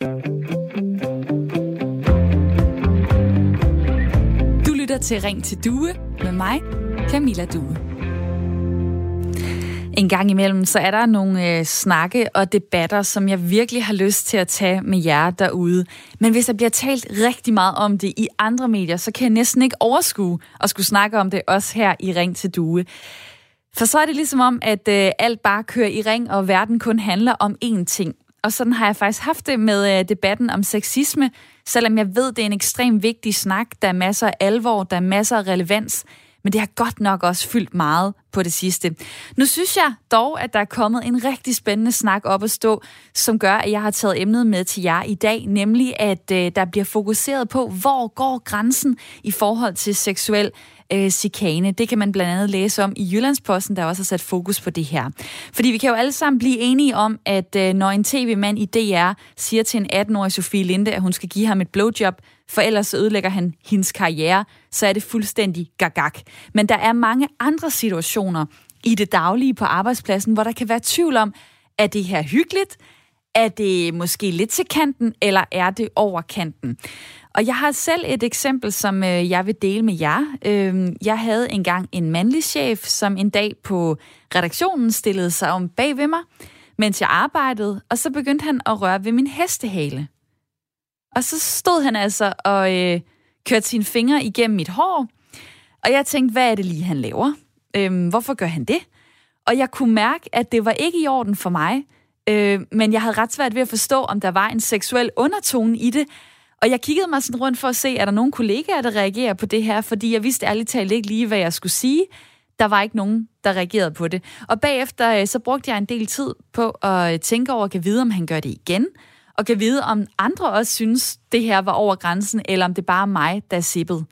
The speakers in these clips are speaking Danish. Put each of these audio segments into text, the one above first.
Du lytter til Ring til Due med mig, Camilla Due. En gang imellem, så er der nogle øh, snakke og debatter, som jeg virkelig har lyst til at tage med jer derude. Men hvis der bliver talt rigtig meget om det i andre medier, så kan jeg næsten ikke overskue at skulle snakke om det også her i Ring til Due. For så er det ligesom om, at øh, alt bare kører i ring, og verden kun handler om én ting. Og sådan har jeg faktisk haft det med øh, debatten om sexisme, selvom jeg ved, det er en ekstremt vigtig snak. Der er masser af alvor, der er masser af relevans men det har godt nok også fyldt meget på det sidste. Nu synes jeg dog, at der er kommet en rigtig spændende snak op at stå, som gør, at jeg har taget emnet med til jer i dag, nemlig at øh, der bliver fokuseret på, hvor går grænsen i forhold til seksuel øh, chikane. Det kan man blandt andet læse om i Jyllandsposten, der også har sat fokus på det her. Fordi vi kan jo alle sammen blive enige om, at øh, når en tv-mand i DR siger til en 18-årig Sofie Linde, at hun skal give ham et blowjob, for ellers ødelægger han hendes karriere, så er det fuldstændig gagak. Men der er mange andre situationer i det daglige på arbejdspladsen, hvor der kan være tvivl om, er det her hyggeligt? Er det måske lidt til kanten, eller er det over kanten? Og jeg har selv et eksempel, som øh, jeg vil dele med jer. Øh, jeg havde engang en mandlig chef, som en dag på redaktionen stillede sig om bag ved mig, mens jeg arbejdede, og så begyndte han at røre ved min hestehale. Og så stod han altså og øh, kørte sine fingre igennem mit hår, og jeg tænkte, hvad er det lige, han laver? Øhm, hvorfor gør han det? Og jeg kunne mærke, at det var ikke i orden for mig, øh, men jeg havde ret svært ved at forstå, om der var en seksuel undertone i det, og jeg kiggede mig sådan rundt for at se, er der nogen kollegaer, der reagerer på det her, fordi jeg vidste ærligt talt ikke lige, hvad jeg skulle sige. Der var ikke nogen, der reagerede på det. Og bagefter øh, så brugte jeg en del tid på at øh, tænke over, at kan vide, om han gør det igen, og kan vide, om andre også synes, det her var over grænsen, eller om det bare er mig, der er sippet.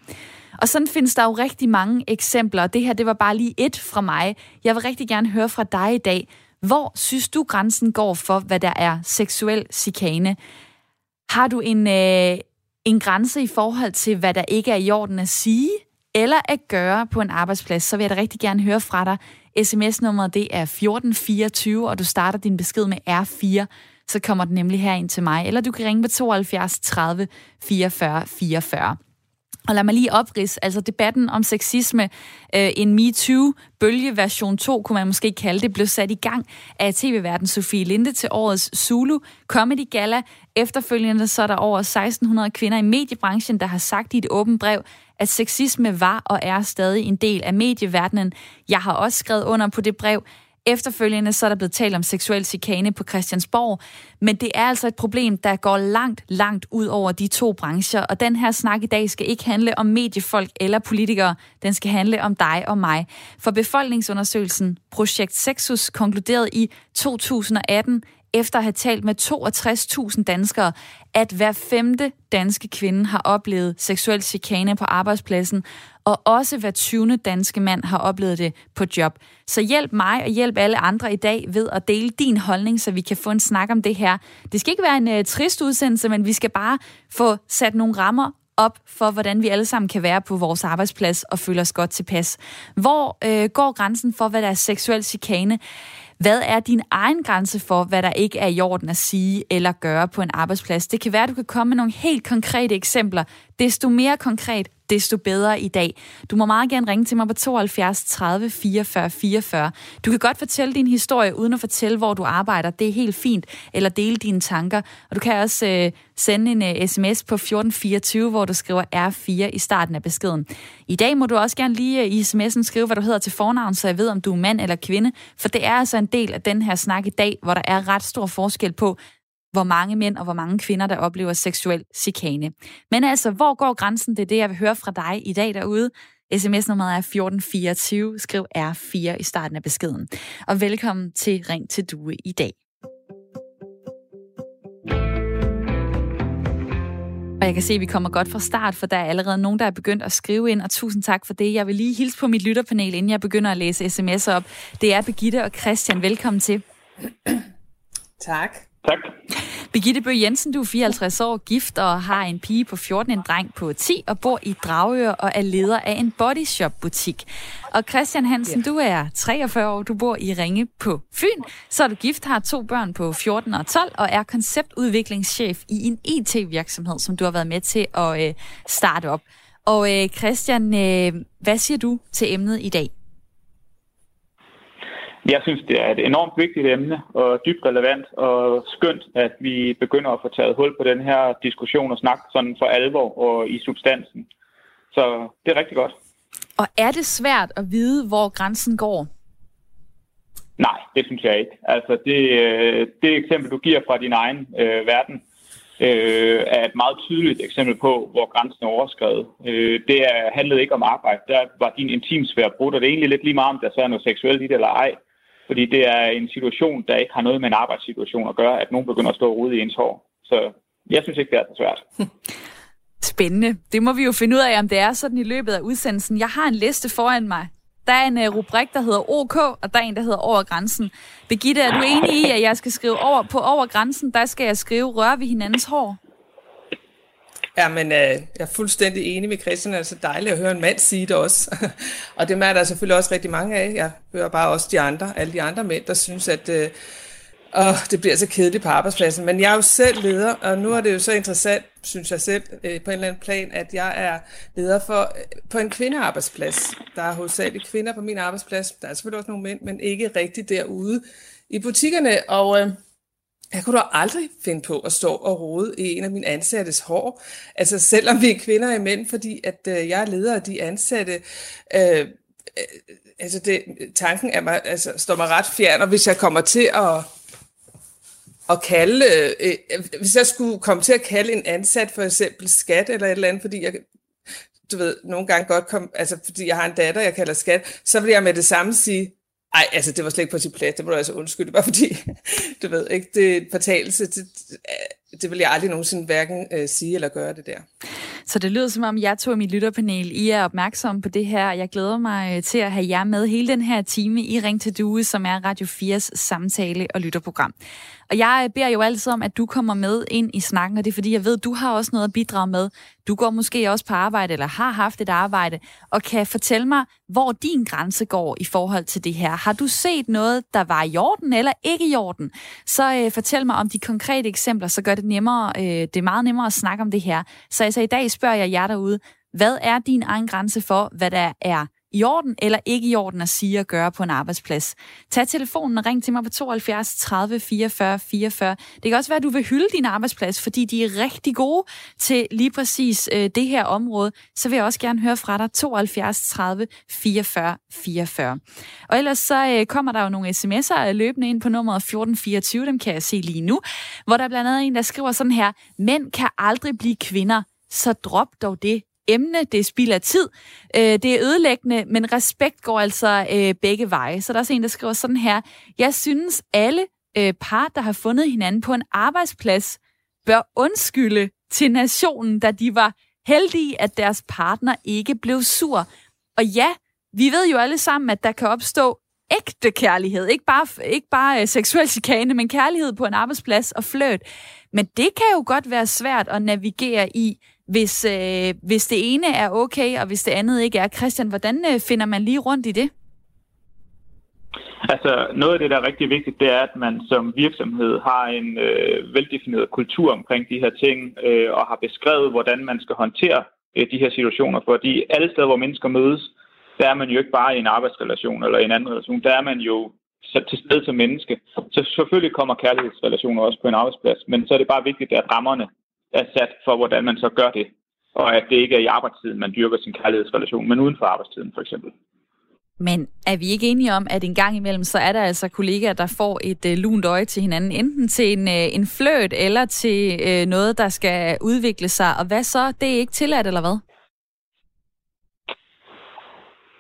Og sådan findes der jo rigtig mange eksempler, og det her det var bare lige et fra mig. Jeg vil rigtig gerne høre fra dig i dag. Hvor synes du grænsen går for, hvad der er seksuel chikane? Har du en, øh, en grænse i forhold til, hvad der ikke er i orden at sige eller at gøre på en arbejdsplads, så vil jeg da rigtig gerne høre fra dig. SMS-nummeret det er 1424, og du starter din besked med R4, så kommer den nemlig her ind til mig. Eller du kan ringe på 72 30 44 44. Og lad mig lige opris, altså debatten om sexisme, øh, en MeToo-bølge version 2, kunne man måske kalde det, blev sat i gang af tv-verden Sofie Linde til årets Zulu Comedy Gala. Efterfølgende så er der over 1600 kvinder i mediebranchen, der har sagt i et åbent brev, at sexisme var og er stadig en del af medieverdenen. Jeg har også skrevet under på det brev. Efterfølgende så er der blevet talt om seksuel chikane på Christiansborg, men det er altså et problem, der går langt, langt ud over de to brancher, og den her snak i dag skal ikke handle om mediefolk eller politikere, den skal handle om dig og mig. For befolkningsundersøgelsen Projekt Sexus konkluderede i 2018, efter at have talt med 62.000 danskere, at hver femte danske kvinde har oplevet seksuel chikane på arbejdspladsen, og også hver 20. danske mand har oplevet det på job. Så hjælp mig og hjælp alle andre i dag ved at dele din holdning, så vi kan få en snak om det her. Det skal ikke være en uh, trist udsendelse, men vi skal bare få sat nogle rammer op for, hvordan vi alle sammen kan være på vores arbejdsplads og føle os godt tilpas. Hvor øh, går grænsen for, hvad der er seksuel chikane? Hvad er din egen grænse for, hvad der ikke er i orden at sige eller gøre på en arbejdsplads? Det kan være, at du kan komme med nogle helt konkrete eksempler. Desto mere konkret, desto bedre i dag. Du må meget gerne ringe til mig på 72 30 44 44. Du kan godt fortælle din historie, uden at fortælle, hvor du arbejder. Det er helt fint. Eller dele dine tanker. Og du kan også øh, sende en øh, sms på 1424, hvor du skriver R4 i starten af beskeden. I dag må du også gerne lige øh, i sms'en skrive, hvad du hedder til fornavn, så jeg ved, om du er mand eller kvinde. For det er altså en del af den her snak i dag, hvor der er ret stor forskel på, hvor mange mænd og hvor mange kvinder, der oplever seksuel chikane. Men altså, hvor går grænsen? Det er det, jeg vil høre fra dig i dag derude. SMS-nummeret er 1424. Skriv R4 i starten af beskeden. Og velkommen til Ring til Due i dag. Og jeg kan se, at vi kommer godt fra start, for der er allerede nogen, der er begyndt at skrive ind, og tusind tak for det. Jeg vil lige hilse på mit lytterpanel, inden jeg begynder at læse sms'er op. Det er Begitte og Christian. Velkommen til. Tak. Tak. Birgitte Bøge Jensen, du er 54 år, gift og har en pige på 14, en dreng på 10 og bor i Dragør og er leder af en bodyshop-butik. Og Christian Hansen, ja. du er 43 år, du bor i Ringe på Fyn. Så er du gift, har to børn på 14 og 12 og er konceptudviklingschef i en IT-virksomhed, som du har været med til at øh, starte op. Og øh, Christian, øh, hvad siger du til emnet i dag? Jeg synes, det er et enormt vigtigt emne og dybt relevant og skønt, at vi begynder at få taget hul på den her diskussion og snak sådan for alvor og i substansen. Så det er rigtig godt. Og er det svært at vide, hvor grænsen går? Nej, det synes jeg ikke. Altså det, øh, det eksempel, du giver fra din egen øh, verden, øh, er et meget tydeligt eksempel på, hvor grænsen er overskrevet. Øh, det er, handlede ikke om arbejde. Der var din intimsfære brudt, og det er egentlig lidt lige meget, om der så er noget seksuelt i det eller ej. Fordi det er en situation, der ikke har noget med en arbejdssituation at gøre, at nogen begynder at stå ude i ens hår. Så jeg synes ikke, det er så svært. Spændende. Det må vi jo finde ud af, om det er sådan i løbet af udsendelsen. Jeg har en liste foran mig. Der er en øh, rubrik, der hedder OK, og der er en, der hedder Over Grænsen. Birgitte, er du enig i, at jeg skal skrive over på Over Grænsen, der skal jeg skrive rør vi hinandens hår? Ja, men øh, jeg er fuldstændig enig med Christian. Det er så dejligt at høre en mand sige det også. og det er der selvfølgelig også rigtig mange af. Jeg hører bare også de andre, alle de andre mænd, der synes, at øh, åh, det bliver så kedeligt på arbejdspladsen. Men jeg er jo selv leder, og nu er det jo så interessant, synes jeg selv, øh, på en eller anden plan, at jeg er leder for øh, på en kvindearbejdsplads. Der er hovedsageligt kvinder på min arbejdsplads. Der er selvfølgelig også nogle mænd, men ikke rigtig derude i butikkerne. Og... Øh, jeg kunne da aldrig finde på at stå og rode i en af mine ansattes hår. Altså selvom vi er kvinder i mænd, fordi at øh, jeg er leder af de ansatte. Øh, øh, altså det, tanken er mig, altså, står mig ret fjern, og hvis jeg kommer til at, at kalde, øh, øh, hvis jeg skulle komme til at kalde en ansat for eksempel skat eller et eller andet, fordi jeg du ved, nogle gange godt kom, altså fordi jeg har en datter, jeg kalder skat, så vil jeg med det samme sige, ej, altså det var slet ikke på sin plads, det må du altså undskylde, bare fordi, du ved ikke, det er en fortalelse, det, det vil jeg aldrig nogensinde hverken øh, sige eller gøre det der. Så det lyder som om, jeg tog mit lytterpanel. I er opmærksomme på det her. Jeg glæder mig øh, til at have jer med hele den her time i Ring til Due, som er Radio 4's samtale- og lytterprogram. Og jeg øh, beder jo altid om, at du kommer med ind i snakken, og det er fordi, jeg ved, at du har også noget at bidrage med. Du går måske også på arbejde, eller har haft et arbejde, og kan fortælle mig, hvor din grænse går i forhold til det her. Har du set noget, der var i orden eller ikke i orden? Så øh, fortæl mig om de konkrete eksempler, så gør det nemmere, øh, det er meget nemmere at snakke om det her. Så altså i dag spørger jeg jer derude, hvad er din egen grænse for, hvad der er i orden eller ikke i orden at sige og gøre på en arbejdsplads. Tag telefonen og ring til mig på 72 30 44 44. Det kan også være, at du vil hylde din arbejdsplads, fordi de er rigtig gode til lige præcis øh, det her område. Så vil jeg også gerne høre fra dig 72 30 44 44. Og ellers så øh, kommer der jo nogle sms'er løbende ind på nummeret 1424, dem kan jeg se lige nu, hvor der er blandt andet en, der skriver sådan her, mænd kan aldrig blive kvinder, så drop dog det emne, det er spild af tid, øh, det er ødelæggende, men respekt går altså øh, begge veje. Så der er også en, der skriver sådan her, jeg synes alle øh, par, der har fundet hinanden på en arbejdsplads, bør undskylde til nationen, da de var heldige, at deres partner ikke blev sur. Og ja, vi ved jo alle sammen, at der kan opstå ægte kærlighed. Ikke bare, ikke bare øh, seksuel chikane, men kærlighed på en arbejdsplads og fløt. Men det kan jo godt være svært at navigere i, hvis, øh, hvis det ene er okay, og hvis det andet ikke er. Christian, hvordan øh, finder man lige rundt i det? Altså, noget af det, der er rigtig vigtigt, det er, at man som virksomhed har en øh, veldefineret kultur omkring de her ting, øh, og har beskrevet, hvordan man skal håndtere øh, de her situationer. Fordi alle steder, hvor mennesker mødes, der er man jo ikke bare i en arbejdsrelation eller en anden relation, der er man jo til stede som menneske. Så selvfølgelig kommer kærlighedsrelationer også på en arbejdsplads, men så er det bare vigtigt, at rammerne er sat for, hvordan man så gør det. Og at det ikke er i arbejdstiden, man dyrker sin kærlighedsrelation, men uden for arbejdstiden for eksempel. Men er vi ikke enige om, at en gang imellem, så er der altså kollegaer, der får et uh, lunt øje til hinanden, enten til en, uh, en fløt eller til uh, noget, der skal udvikle sig. Og hvad så? Det er ikke tilladt, eller hvad?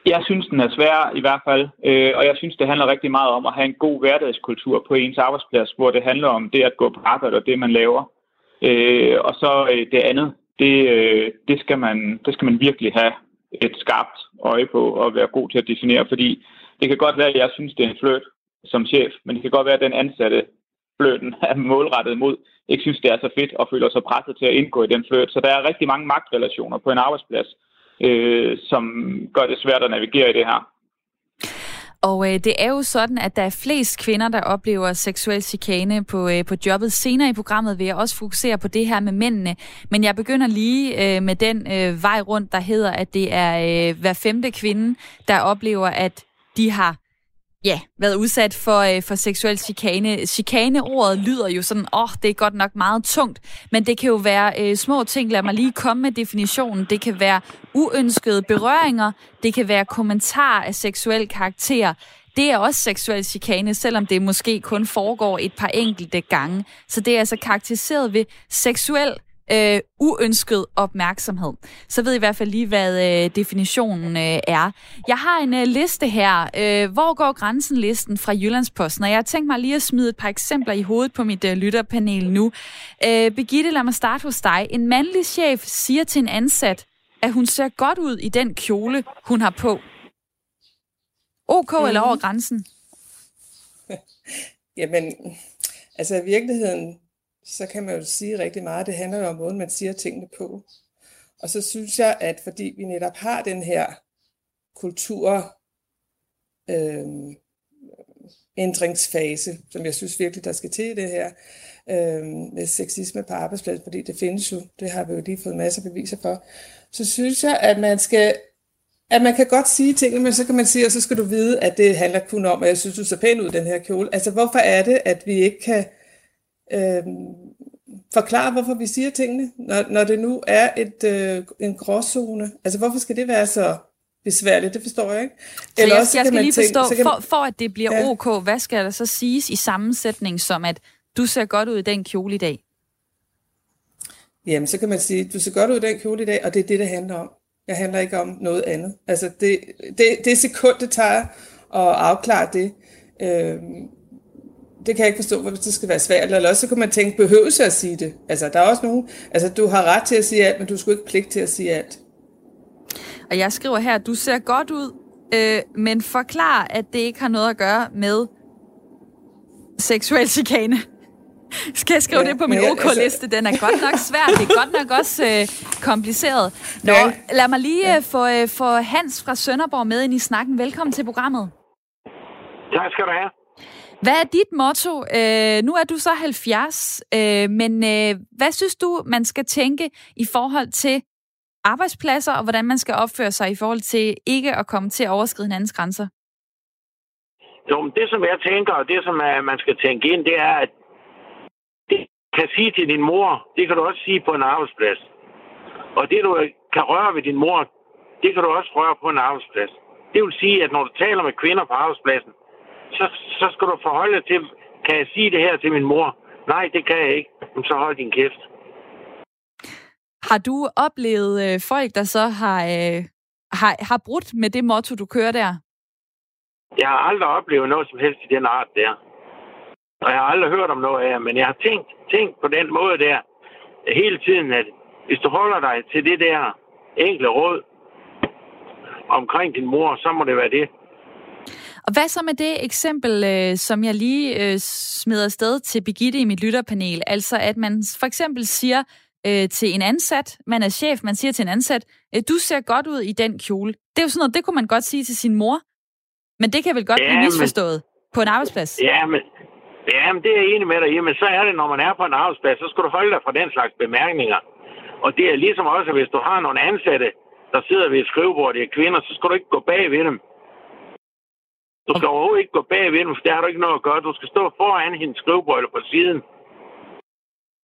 Jeg synes, den er svær i hvert fald, øh, og jeg synes, det handler rigtig meget om at have en god hverdagskultur på ens arbejdsplads, hvor det handler om det at gå på arbejde og det, man laver. Øh, og så øh, det andet, det, øh, det, skal man, det skal man virkelig have et skarpt øje på og være god til at definere, fordi det kan godt være, at jeg synes, det er en fløt som chef, men det kan godt være, at den ansatte fløten er målrettet mod, ikke synes, det er så fedt og føler sig presset til at indgå i den fløt. Så der er rigtig mange magtrelationer på en arbejdsplads, øh, som gør det svært at navigere i det her. Og øh, det er jo sådan, at der er flest kvinder, der oplever seksuel chikane på, øh, på jobbet. Senere i programmet vil jeg også fokusere på det her med mændene. Men jeg begynder lige øh, med den øh, vej rundt, der hedder, at det er øh, hver femte kvinde, der oplever, at de har ja, været udsat for, øh, for seksuel chikane. Chikane-ordet lyder jo sådan, åh, oh, det er godt nok meget tungt, men det kan jo være øh, små ting. Lad mig lige komme med definitionen. Det kan være uønskede berøringer, det kan være kommentarer af seksuel karakter, det er også seksuel chikane, selvom det måske kun foregår et par enkelte gange. Så det er altså karakteriseret ved seksuel øh, uønsket opmærksomhed. Så ved I i hvert fald lige, hvad øh, definitionen øh, er. Jeg har en øh, liste her. Øh, hvor går grænsen-listen fra Jyllandsposten? Og jeg har tænkt mig lige at smide et par eksempler i hovedet på mit øh, lytterpanel nu. Øh, Begitte, lad mig starte hos dig. En mandlig chef siger til en ansat, at hun ser godt ud i den kjole, hun har på. OK mm. eller over grænsen? Jamen, altså i virkeligheden, så kan man jo sige rigtig meget. Det handler jo om måden, man siger tingene på. Og så synes jeg, at fordi vi netop har den her kultur øh, ændringsfase, som jeg synes virkelig, der skal til i det her, øh, med sexisme på arbejdspladsen, fordi det findes jo, det har vi jo lige fået masser af beviser for, så synes jeg, at man skal at man kan godt sige tingene, men så kan man sige, og så skal du vide, at det handler kun om, at jeg synes, du ser pæn ud den her kjole. Altså, hvorfor er det, at vi ikke kan øh, forklare, hvorfor vi siger tingene, når, når det nu er et, øh, en gråzone? Altså, hvorfor skal det være så besværligt? Det forstår jeg ikke. Eller jeg, også, jeg skal lige tænke, forstå, kan, for, for at det bliver ja. ok, hvad skal der så siges i sammensætning som, at du ser godt ud i den kjole i dag? Jamen, så kan man sige, du ser godt ud i den kjole i dag, og det er det, det handler om. Jeg handler ikke om noget andet. Altså, det, det, det sekund, det tager at afklare det, øh, det kan jeg ikke forstå, hvorfor det skal være svært. Eller også så kan man tænke, behøver jeg at sige det? Altså, der er også nogen, altså, du har ret til at sige alt, men du skulle ikke pligt til at sige alt. Og jeg skriver her, du ser godt ud, øh, men forklar, at det ikke har noget at gøre med seksuel chikane. Skal jeg skrive ja, det på min OK-liste? Altså... Den er godt nok svær. Det er godt nok også øh, kompliceret. Nå, ja. lad mig lige ja. Øh, få, øh, få Hans fra Sønderborg med ind i snakken. Velkommen til programmet. Tak skal du have. Hvad er dit motto? Øh, nu er du så 70, øh, men øh, hvad synes du, man skal tænke i forhold til arbejdspladser, og hvordan man skal opføre sig i forhold til ikke at komme til at overskride hinandens grænser? Jo, men det som jeg tænker, og det som øh, man skal tænke ind, det er, at det kan sige til din mor, det kan du også sige på en arbejdsplads. Og det du øh, kan røre ved din mor, det kan du også røre på en arbejdsplads. Det vil sige, at når du taler med kvinder på arbejdspladsen, så, så skal du forholde dig til, kan jeg sige det her til min mor? Nej, det kan jeg ikke. Så hold din kæft. Har du oplevet øh, folk, der så har, øh, har, har brudt med det motto, du kører der? Jeg har aldrig oplevet noget som helst i den art der. Og jeg har aldrig hørt om noget af men jeg har tænkt, tænkt på den måde der hele tiden, at hvis du holder dig til det der enkle råd omkring din mor, så må det være det. Og hvad så med det eksempel, øh, som jeg lige øh, smider afsted til Begitte i mit lytterpanel? Altså, at man for eksempel siger øh, til en ansat, man er chef, man siger til en ansat, øh, du ser godt ud i den kjole. Det er jo sådan noget, det kunne man godt sige til sin mor. Men det kan vel godt ja, blive misforstået men, på en arbejdsplads? Ja, men, ja, men det er jeg enig med dig i. Men så er det, når man er på en arbejdsplads, så skal du holde dig fra den slags bemærkninger. Og det er ligesom også, hvis du har nogle ansatte, der sidder ved et skrivebord, det er kvinder, så skal du ikke gå bag ved dem. Du skal overhovedet ikke gå bag ved dem, for det har du ikke noget at gøre. Du skal stå foran hendes skrivebord eller på siden.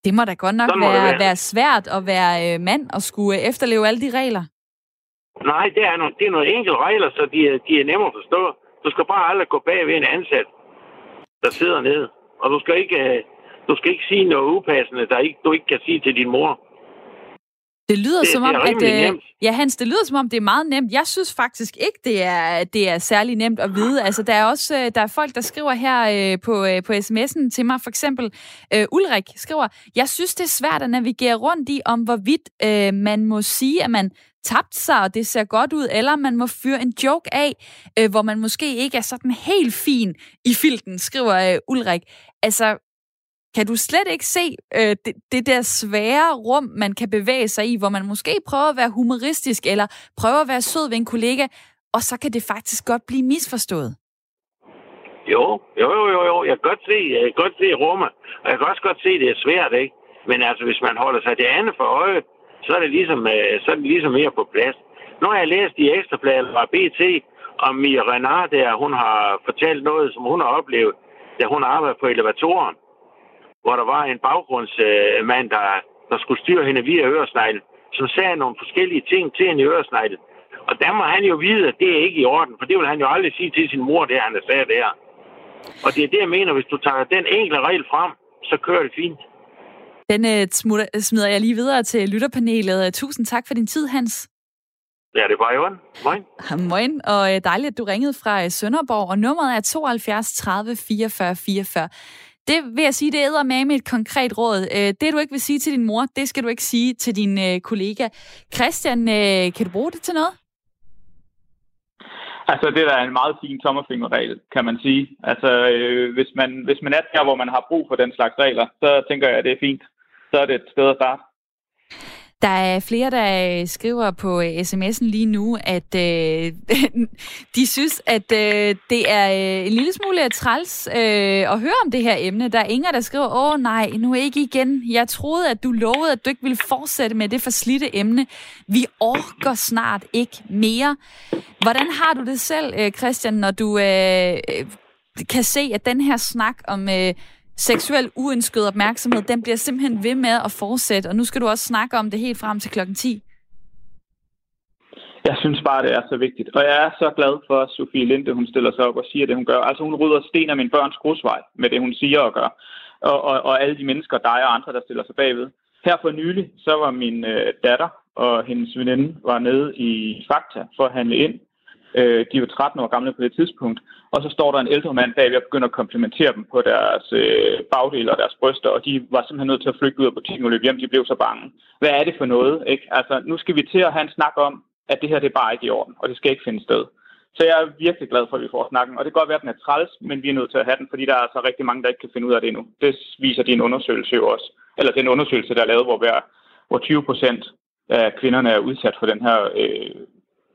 Det må da godt nok være, være. være svært at være øh, mand og skulle øh, efterleve alle de regler. Nej, det er, nogle, det er nogle enkelte regler, så de de er nemme at forstå. Du skal bare aldrig gå bag ved en ansat, der sidder nede. Og du skal ikke, øh, du skal ikke sige noget upassende, der ikke, du ikke kan sige til din mor. Det lyder det, som om, det at... Øh, ja, Hans, det lyder som om, det er meget nemt. Jeg synes faktisk ikke, det er, det er særlig nemt at vide. Altså, der er også øh, der er folk, der skriver her øh, på, øh, på sms'en til mig. For eksempel øh, Ulrik skriver, jeg synes, det er svært at navigere rundt i, om hvorvidt øh, man må sige, at man tabt sig, og det ser godt ud, eller man må fyre en joke af, øh, hvor man måske ikke er sådan helt fin i filten, skriver øh, Ulrik. Altså, kan du slet ikke se øh, det, det der svære rum, man kan bevæge sig i, hvor man måske prøver at være humoristisk, eller prøver at være sød ved en kollega, og så kan det faktisk godt blive misforstået? Jo, jo, jo, jo, jo. Jeg kan godt se, jeg kan godt se rummet, og jeg kan også godt se, at det er svært, ikke? Men altså, hvis man holder sig det andet for øje, så er det ligesom, øh, så er det ligesom mere på plads. Nu har jeg læst i Ekstrabladet fra BT om Mia Renard der. Hun har fortalt noget, som hun har oplevet, da hun arbejdede på elevatoren, hvor der var en baggrundsmand, der, der skulle styre hende via øresneglen, som sagde nogle forskellige ting til hende i øresneglen. Og der må han jo vide, at det er ikke i orden, for det vil han jo aldrig sige til sin mor, det han sagde der. Og det er det, jeg mener, hvis du tager den enkle regel frem, så kører det fint. Den uh, smutter, smider jeg lige videre til lytterpanelet. Tusind tak for din tid, Hans. Ja, det var jo Moin. Moin, og øh, dejligt, at du ringede fra øh, Sønderborg, og nummeret er 72 30 44 44. Det vil jeg sige, det æder med med et konkret råd. Øh, det, du ikke vil sige til din mor, det skal du ikke sige til din øh, kollega. Christian, øh, kan du bruge det til noget? Altså, det der er en meget fin tommerfingerregel, kan man sige. Altså, øh, hvis, man, hvis man er der, hvor man har brug for den slags regler, så tænker jeg, at det er fint. Så er det et sted at starte. Der er flere, der øh, skriver på øh, sms'en lige nu, at øh, de synes, at øh, det er øh, en lille smule træls øh, at høre om det her emne. Der er Inger, der skriver, åh nej, nu ikke igen. Jeg troede, at du lovede, at du ikke ville fortsætte med det forslidte emne. Vi orker snart ikke mere. Hvordan har du det selv, Christian, når du øh, kan se, at den her snak om... Øh, seksuel uønsket opmærksomhed, den bliver simpelthen ved med at fortsætte, og nu skal du også snakke om det helt frem til klokken 10. Jeg synes bare, det er så vigtigt. Og jeg er så glad for, at Sofie Linde, hun stiller sig op og siger det, hun gør. Altså hun rydder sten af min børns grusvej med det, hun siger og gør. Og, og, og alle de mennesker, dig og andre, der stiller sig bagved. Her for nylig, så var min øh, datter og hendes veninde var nede i Fakta for at handle ind. Øh, de var 13 år gamle på det tidspunkt. Og så står der en ældre mand bag og begynder at komplementere dem på deres øh, bagdel og deres bryster, og de var simpelthen nødt til at flygte ud af butikken og løbe hjem. De blev så bange. Hvad er det for noget? Ikke? Altså, nu skal vi til at have en snak om, at det her det er bare ikke i orden, og det skal ikke finde sted. Så jeg er virkelig glad for, at vi får snakken. Og det kan godt være, at den er træls, men vi er nødt til at have den, fordi der er altså rigtig mange, der ikke kan finde ud af det endnu. Det viser din undersøgelse jo også. Eller den undersøgelse, der er lavet, hvor, hver, hvor 20 procent af kvinderne er udsat for den her øh,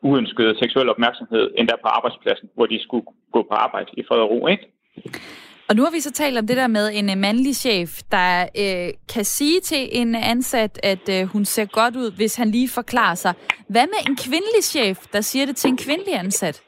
uønskede seksuel opmærksomhed, endda på arbejdspladsen, hvor de skulle gå på arbejde i fred og ro, ikke? Og nu har vi så talt om det der med en øh, mandlig chef, der øh, kan sige til en ansat, at øh, hun ser godt ud, hvis han lige forklarer sig. Hvad med en kvindelig chef, der siger det til en kvindelig ansat?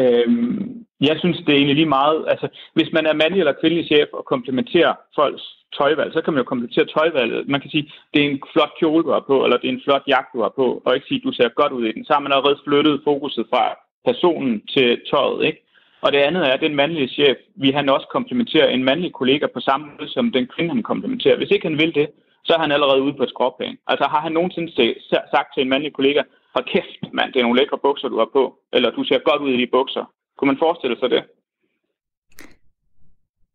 Øhm, jeg synes, det er egentlig lige meget... Altså, hvis man er mandlig eller kvindelig chef og komplementerer folks tøjvalg, så kan man jo komplementere tøjvalget. Man kan sige, det er en flot kjole, du har på, eller det er en flot jakke, du har på, og ikke sige, du ser godt ud i den. Så har man allerede flyttet fokuset fra personen til tøjet, ikke? Og det andet er, at den mandlige chef, vi han også komplementerer en mandlig kollega på samme måde, som den kvinde, han komplementerer. Hvis ikke han vil det, så er han allerede ude på et skråplan. Altså har han nogensinde sagt til en mandlig kollega, hold kæft, mand, det er nogle lækre bukser, du har på, eller du ser godt ud i de bukser. Kunne man forestille sig det?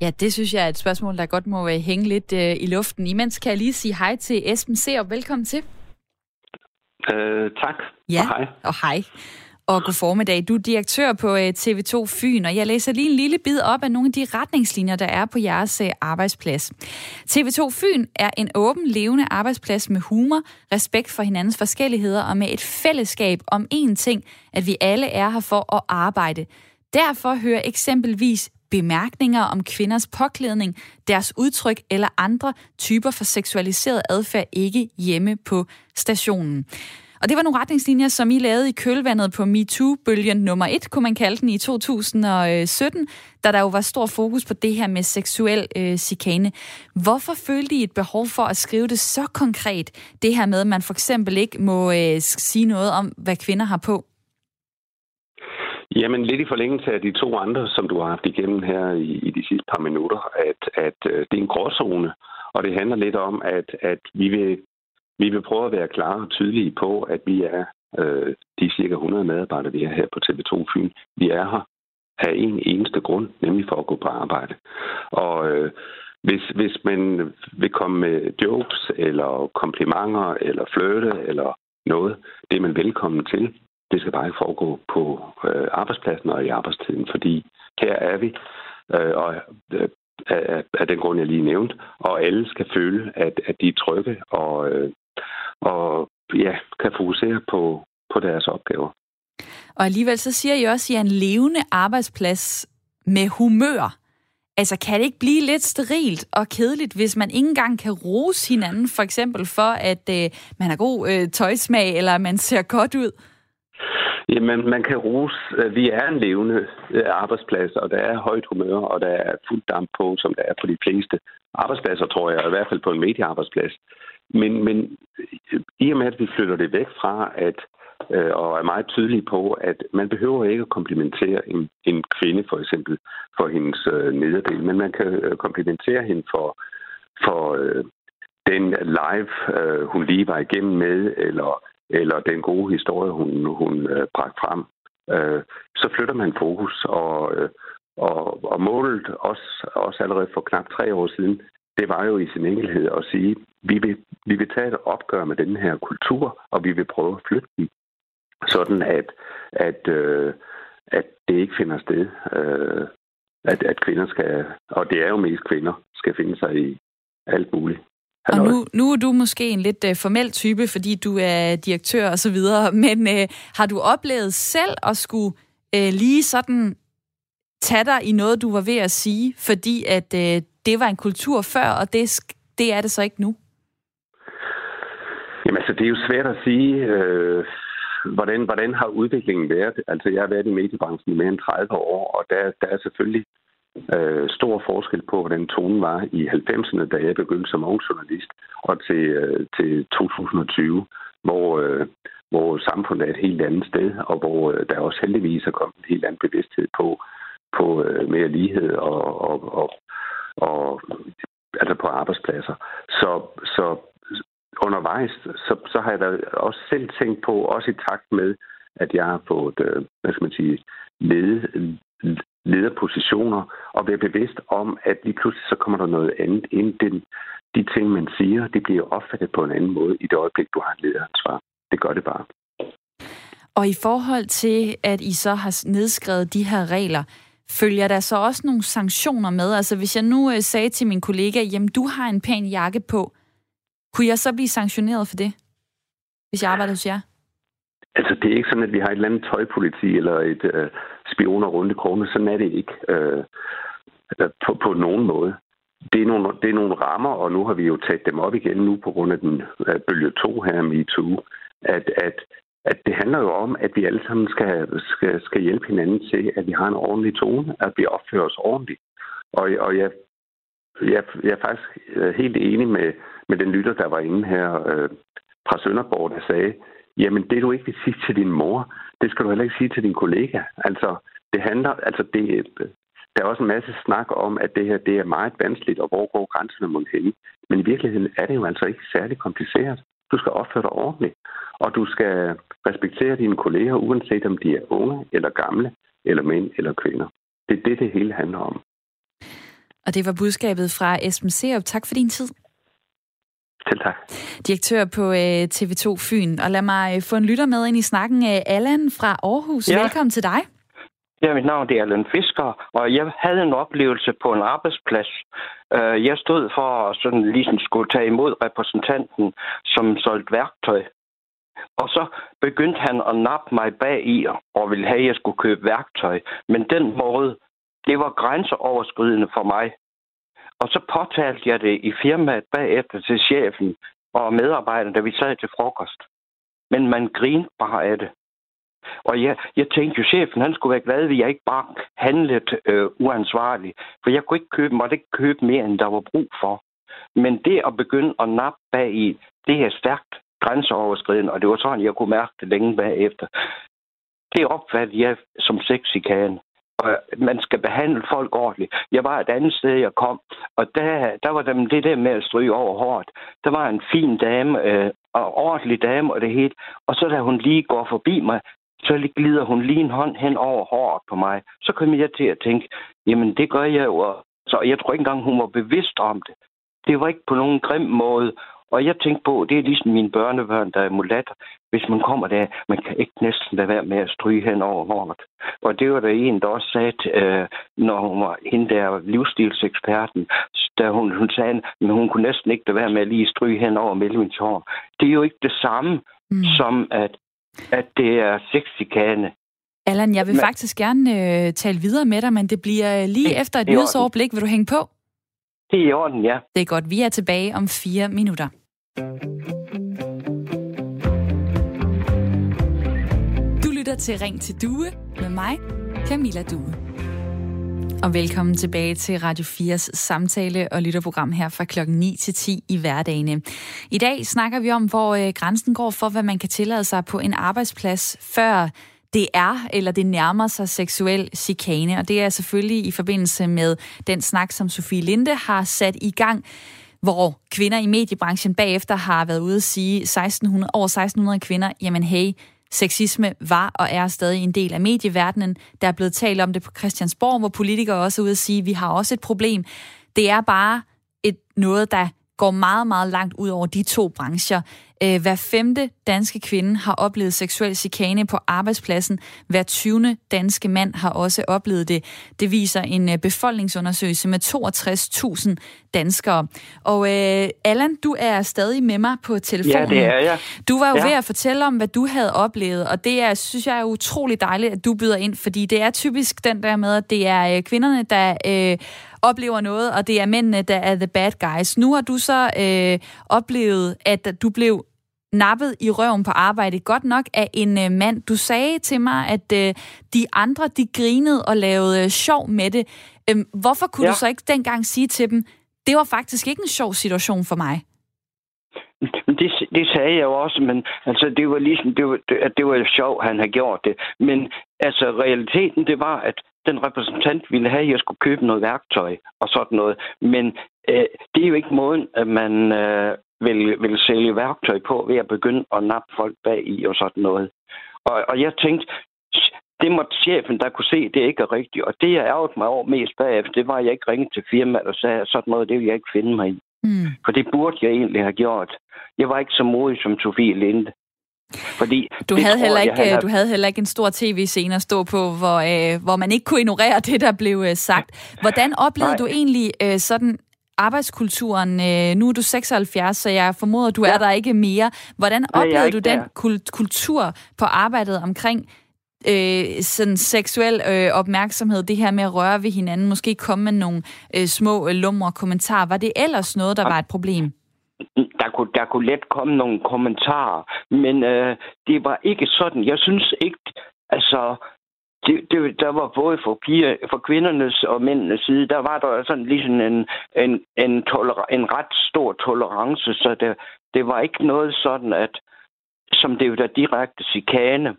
Ja, det synes jeg er et spørgsmål, der godt må øh, hænge lidt øh, i luften. Imens kan jeg lige sige hej til Esben og Velkommen til. Øh, tak. Ja, og hej. Og hej. Og god formiddag. Du er direktør på øh, TV2 Fyn, og jeg læser lige en lille bid op af nogle af de retningslinjer, der er på jeres øh, arbejdsplads. TV2 Fyn er en åben, levende arbejdsplads med humor, respekt for hinandens forskelligheder og med et fællesskab om én ting, at vi alle er her for at arbejde. Derfor hører eksempelvis bemærkninger om kvinders påklædning, deres udtryk eller andre typer for seksualiseret adfærd ikke hjemme på stationen. Og det var nogle retningslinjer, som I lavede i kølvandet på MeToo-bølgen nummer 1, kunne man kalde den, i 2017, da der jo var stor fokus på det her med seksuel øh, chikane. Hvorfor følte I et behov for at skrive det så konkret, det her med, at man for eksempel ikke må øh, sige noget om, hvad kvinder har på? Jamen lidt i forlængelse af de to andre, som du har haft igennem her i, i de sidste par minutter, at, at øh, det er en gråzone, og det handler lidt om, at, at vi, vil, vi vil prøve at være klare og tydelige på, at vi er øh, de cirka 100 medarbejdere, vi har her på TV2 Fyn. Vi er her af en eneste grund, nemlig for at gå på arbejde. Og øh, hvis, hvis man vil komme med jokes, eller komplimenter, eller flirte, eller noget, det er man velkommen til. Det skal bare ikke foregå på øh, arbejdspladsen og i arbejdstiden, fordi her er vi, øh, og øh, af, af den grund, jeg lige nævnte. Og alle skal føle, at, at de er trygge og, øh, og ja, kan fokusere på, på deres opgaver. Og alligevel så siger I også, at I er en levende arbejdsplads med humør. Altså, kan det ikke blive lidt sterilt og kedeligt, hvis man ikke engang kan rose hinanden, for eksempel for, at øh, man har god øh, tøjsmag, eller man ser godt ud? Jamen, man kan rose. Vi er en levende øh, arbejdsplads, og der er højt humør, og der er fuld damp på, som der er på de fleste arbejdspladser, tror jeg, i hvert fald på en mediearbejdsplads. Men, men øh, i og med, at vi flytter det væk fra, at øh, og er meget tydelige på, at man behøver ikke at komplimentere en, en kvinde for eksempel for hendes øh, nederdel, men man kan øh, komplimentere hende for, for øh, den live, øh, hun lige var igennem med, eller, eller den gode historie, hun, hun øh, bragte frem. Øh, så flytter man fokus, og, øh, og, og målet også, også allerede for knap tre år siden, det var jo i sin enkelhed at sige, vi vil, vi vil tage et opgør med den her kultur, og vi vil prøve at flytte den sådan at, at, øh, at det ikke finder sted, øh, at, at kvinder skal, og det er jo mest kvinder, skal finde sig i alt muligt. Og nu, nu er du måske en lidt uh, formel type, fordi du er direktør og så videre, men uh, har du oplevet selv at skulle uh, lige sådan tage dig i noget, du var ved at sige, fordi at uh, det var en kultur før, og det, det er det så ikke nu? Jamen altså, det er jo svært at sige. Øh, hvordan, hvordan har udviklingen været? Altså, jeg har været i mediebranchen i mere end 30 år, og der, der er selvfølgelig øh, stor forskel på, hvordan tonen var i 90'erne, da jeg begyndte som ung journalist, og til, øh, til 2020, hvor, øh, hvor samfundet er et helt andet sted, og hvor øh, der også heldigvis er kommet en helt anden bevidsthed på, på øh, mere lighed og, og, og, og altså på arbejdspladser. Så, så undervejs, så, så har jeg da også selv tænkt på, også i takt med, at jeg har fået, øh, hvad skal man sige, lede, lederpositioner, og være bevidst om, at lige pludselig så kommer der noget andet ind. Den, de ting, man siger, det bliver opfattet på en anden måde i det øjeblik, du har et lederansvar. Det gør det bare. Og i forhold til, at I så har nedskrevet de her regler, følger der så også nogle sanktioner med? Altså hvis jeg nu øh, sagde til min kollega, jamen du har en pæn jakke på, kunne jeg så blive sanktioneret for det, hvis jeg arbejder hos jer? Altså, det er ikke sådan, at vi har et eller andet tøjpoliti eller et øh, spioner rundt i krone. Sådan er det ikke øh, altså, på, på nogen måde. Det er, nogle, det er nogle rammer, og nu har vi jo taget dem op igen nu på grund af den øh, bølge 2 her, MeToo, at, at, at det handler jo om, at vi alle sammen skal, skal, skal hjælpe hinanden til, at vi har en ordentlig tone, at vi opfører os ordentligt. Og, og jeg, jeg, jeg er faktisk øh, helt enig med, med den lytter, der var inde her øh, fra Sønderborg, der sagde, jamen det du ikke vil sige til din mor, det skal du heller ikke sige til din kollega. Altså, det handler, altså det, der er også en masse snak om, at det her det er meget vanskeligt, og hvor går grænserne mod hen. Men i virkeligheden er det jo altså ikke særlig kompliceret. Du skal opføre dig ordentligt, og du skal respektere dine kolleger, uanset om de er unge eller gamle, eller mænd eller kvinder. Det er det, det hele handler om. Og det var budskabet fra Esben Serup. Tak for din tid. Selv tak. Direktør på øh, TV2 Fyn. Og lad mig øh, få en lytter med ind i snakken. Øh, Allan fra Aarhus, ja. velkommen til dig. Ja, mit navn er Allan Fisker, og jeg havde en oplevelse på en arbejdsplads. Jeg stod for at sådan ligesom skulle tage imod repræsentanten, som solgte værktøj. Og så begyndte han at nappe mig bag i og ville have, at jeg skulle købe værktøj. Men den måde, det var grænseoverskridende for mig. Og så påtalte jeg det i firmaet bagefter til chefen og medarbejderne, da vi sad til frokost. Men man grinede bare af det. Og jeg, jeg tænkte jo, chefen han skulle være glad at jeg ikke bare handlede øh, uansvarligt. For jeg kunne ikke købe, måtte ikke købe mere, end der var brug for. Men det at begynde at nappe bag i, det er stærkt grænseoverskridende, og det var sådan, jeg kunne mærke det længe bagefter. Det opfattede jeg som sexikane man skal behandle folk ordentligt. Jeg var et andet sted, jeg kom, og der, der var dem det der med at stryge over hårdt. Der var en fin dame, øh, og ordentlig dame og det hele, og så da hun lige går forbi mig, så glider hun lige en hånd hen over håret på mig. Så kom jeg til at tænke, jamen det gør jeg jo. Så jeg tror ikke engang, hun var bevidst om det. Det var ikke på nogen grim måde. Og jeg tænkte på, det er ligesom mine børnebørn, der er mulatter hvis man kommer der, man kan ikke næsten lade være med at stryge hen over håret. Og det var der en, der også sagde, øh, når hun var hende der livsstilseksperten, da hun, hun sagde, men hun kunne næsten ikke lade være med at lige stryge hen over mellem hår. Det er jo ikke det samme, mm. som at, at det er sexikane. Allan, jeg vil men, faktisk gerne øh, tale videre med dig, men det bliver lige det, efter et nyhedsoverblik. Vil du hænge på? Det er i orden, ja. Det er godt. Vi er tilbage om fire minutter. Lytter til Ring til Due med mig, Camilla Due. Og velkommen tilbage til Radio 4's samtale- og lytterprogram her fra klokken 9 til 10 i hverdagene. I dag snakker vi om, hvor øh, grænsen går for, hvad man kan tillade sig på en arbejdsplads, før det er, eller det nærmer sig seksuel chikane. Og det er selvfølgelig i forbindelse med den snak, som Sofie Linde har sat i gang, hvor kvinder i mediebranchen bagefter har været ude at sige 1600, over 1600 kvinder, jamen hey, Sexisme var og er stadig en del af medieverdenen. Der er blevet talt om det på Christiansborg, hvor politikere også er ude at sige, at vi har også et problem. Det er bare et noget, der går meget, meget langt ud over de to brancher. Øh, hver femte danske kvinde har oplevet seksuel chikane på arbejdspladsen. Hver 20. danske mand har også oplevet det. Det viser en øh, befolkningsundersøgelse med 62.000 danskere. Og øh, Allan, du er stadig med mig på telefonen. Ja, det er jeg. Du var jo ja. ved at fortælle om, hvad du havde oplevet, og det er, synes jeg er utrolig dejligt, at du byder ind, fordi det er typisk den der med, at det er kvinderne, der øh, oplever noget, og det er mændene, der er the bad guys. Nu har du så øh, oplevet, at du blev nappet i røven på arbejde godt nok af en øh, mand. Du sagde til mig, at øh, de andre, de grinede og lavede øh, sjov med det. Øhm, hvorfor kunne ja. du så ikke dengang sige til dem, det var faktisk ikke en sjov situation for mig? Det, det sagde jeg jo også, men altså, det var ligesom, det var, det, det var sjovt, han havde gjort det. Men altså, realiteten, det var, at den repræsentant ville have, at jeg skulle købe noget værktøj og sådan noget. Men øh, det er jo ikke måden, at man øh, vil, vil sælge værktøj på ved at begynde at nappe folk bag i og sådan noget. Og, og jeg tænkte, det måtte chefen, der kunne se, det ikke er rigtigt. Og det, jeg ærgede mig over mest bagefter, det var, at jeg ikke ringede til firmaet og sagde, sådan noget, det vil jeg ikke finde mig i. Mm. For det burde jeg egentlig have gjort. Jeg var ikke så modig som Sofie Linde. Fordi du, havde heller ikke, havde... du havde heller ikke en stor tv-scene at stå på, hvor, øh, hvor man ikke kunne ignorere det, der blev øh, sagt. Hvordan oplevede Nej. du egentlig øh, sådan arbejdskulturen? Øh, nu er du 76, så jeg formoder, du ja. er der ikke mere. Hvordan oplevede du den der. kultur på arbejdet omkring øh, sådan seksuel øh, opmærksomhed, det her med at røre ved hinanden, måske komme med nogle øh, små øh, lumre kommentarer. Var det ellers noget, der var et problem? Der kunne, der kunne let komme nogle kommentarer, men øh, det var ikke sådan. Jeg synes ikke, altså, det, det, der var både for, piger, for kvindernes og mændenes side, der var der sådan ligesom en, en, en, toler, en ret stor tolerance, så det, det var ikke noget sådan, at som det var direkte chikane.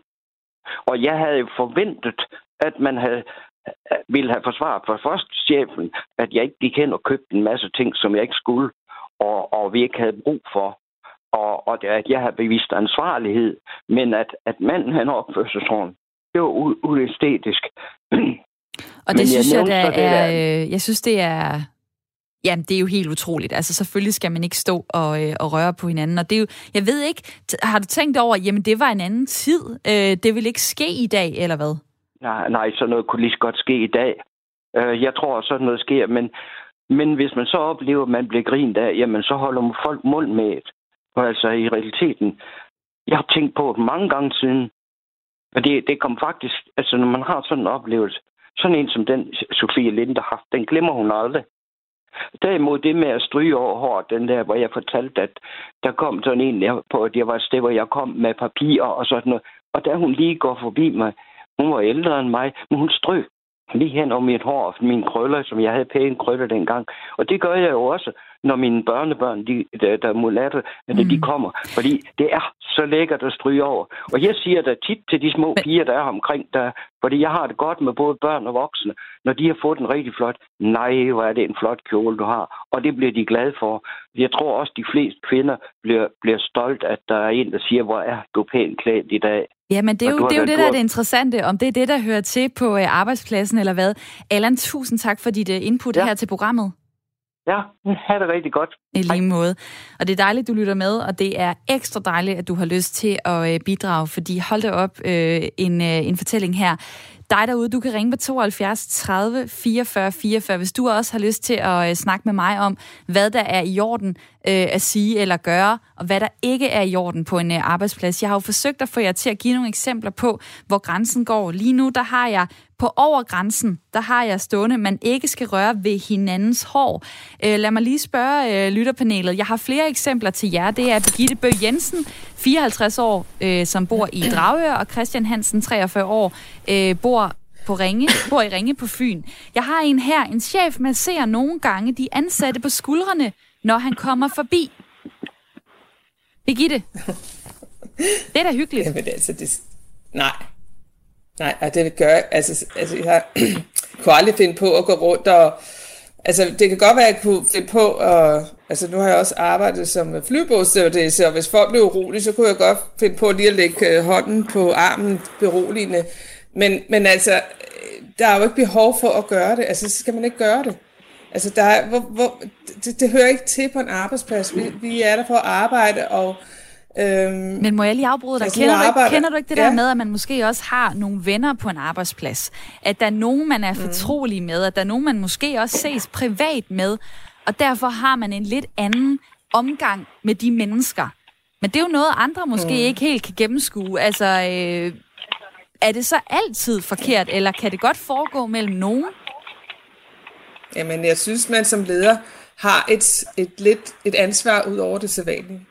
Og jeg havde forventet, at man havde ville have forsvaret for først chefen, at jeg ikke gik hen og købte en masse ting, som jeg ikke skulle og, og vi ikke havde brug for. Og, og det, at jeg har bevist ansvarlighed, men at, at manden han opførte sig sådan, det var uæstetisk. Og det synes jeg, jeg der er, øh, jeg synes, det er, Ja, det er jo helt utroligt. Altså selvfølgelig skal man ikke stå og, øh, og røre på hinanden. Og det er jo, jeg ved ikke, har du tænkt over, jamen det var en anden tid. Øh, det vil ikke ske i dag, eller hvad? Nej, nej, sådan noget kunne lige så godt ske i dag. Øh, jeg tror, sådan noget sker, men men hvis man så oplever, at man bliver grint af, jamen så holder folk mund med et. Og altså i realiteten, jeg har tænkt på det mange gange siden, og det, det kom faktisk, altså når man har sådan en oplevelse, sådan en som den Sofie Linde har haft, den glemmer hun aldrig. Derimod det med at stryge over håret, den der, hvor jeg fortalte, at der kom sådan en på, at jeg var et sted, hvor jeg kom med papirer og sådan noget. Og da hun lige går forbi mig, hun var ældre end mig, men hun strøg lige hen om mit hår og mine krøller, som jeg havde pæne krøller dengang. Og det gør jeg jo også, når mine børnebørn, de, der, der mulatter, mm. de kommer. Fordi det er så lækkert at stryge over. Og jeg siger da tit til de små piger, der er omkring, der, fordi jeg har det godt med både børn og voksne, når de har fået den rigtig flot. Nej, hvor er det en flot kjole, du har. Og det bliver de glade for. Jeg tror også, de fleste kvinder bliver, bliver stolt, at der er en, der siger, hvor er du pænt klædt i dag. Ja, men det er jo det, er jo det der er det interessante, om det er det, der hører til på øh, arbejdspladsen eller hvad. Allan, tusind tak for dit øh, input ja. her til programmet. Ja, ha' det rigtig godt. I lige måde. Og det er dejligt, du lytter med, og det er ekstra dejligt, at du har lyst til at øh, bidrage, fordi hold da op øh, en, øh, en fortælling her. Dig derude, du kan ringe på 72 30 44 44, hvis du også har lyst til at øh, snakke med mig om, hvad der er i orden øh, at sige eller gøre, og hvad der ikke er i orden på en øh, arbejdsplads. Jeg har jo forsøgt at få jer til at give nogle eksempler på, hvor grænsen går. Lige nu, der har jeg på overgrænsen, der har jeg stående, man ikke skal røre ved hinandens hår. Øh, lad mig lige spørge øh, lytterpanelet. Jeg har flere eksempler til jer. Det er Birgitte Bøg Jensen, 54 år, øh, som bor i Dragør, og Christian Hansen, 43 år, øh, bor på Ringe, bor i Ringe på Fyn. Jeg har en her, en chef, man ser nogle gange de ansatte på skuldrene, når han kommer forbi. Birgitte, det er da hyggeligt. Jamen altså, det... Nej, Nej, og det gør altså, altså jeg kunne aldrig finde på at gå rundt og, altså det kan godt være, at jeg kunne finde på at, altså nu har jeg også arbejdet som flybådsstewardesse, og hvis folk blev urolige, så kunne jeg godt finde på lige at lægge øh, hånden på armen beroligende. Men, men altså, der er jo ikke behov for at gøre det, altså så skal man ikke gøre det. Altså, der er, hvor, hvor, det, det hører ikke til på en arbejdsplads. Vi, vi er der for at arbejde, og Øhm, Men må jeg lige afbryde dig? Altså, kender, du ikke, kender du ikke det ja. der med, at man måske også har nogle venner på en arbejdsplads? At der er nogen, man er mm. fortrolig med, at der er nogen, man måske også ses privat med, og derfor har man en lidt anden omgang med de mennesker. Men det er jo noget, andre måske mm. ikke helt kan gennemskue. Altså, øh, er det så altid forkert, eller kan det godt foregå mellem nogen? Jamen, jeg synes, man som leder har et, et lidt et ansvar ud over det sædvanlige.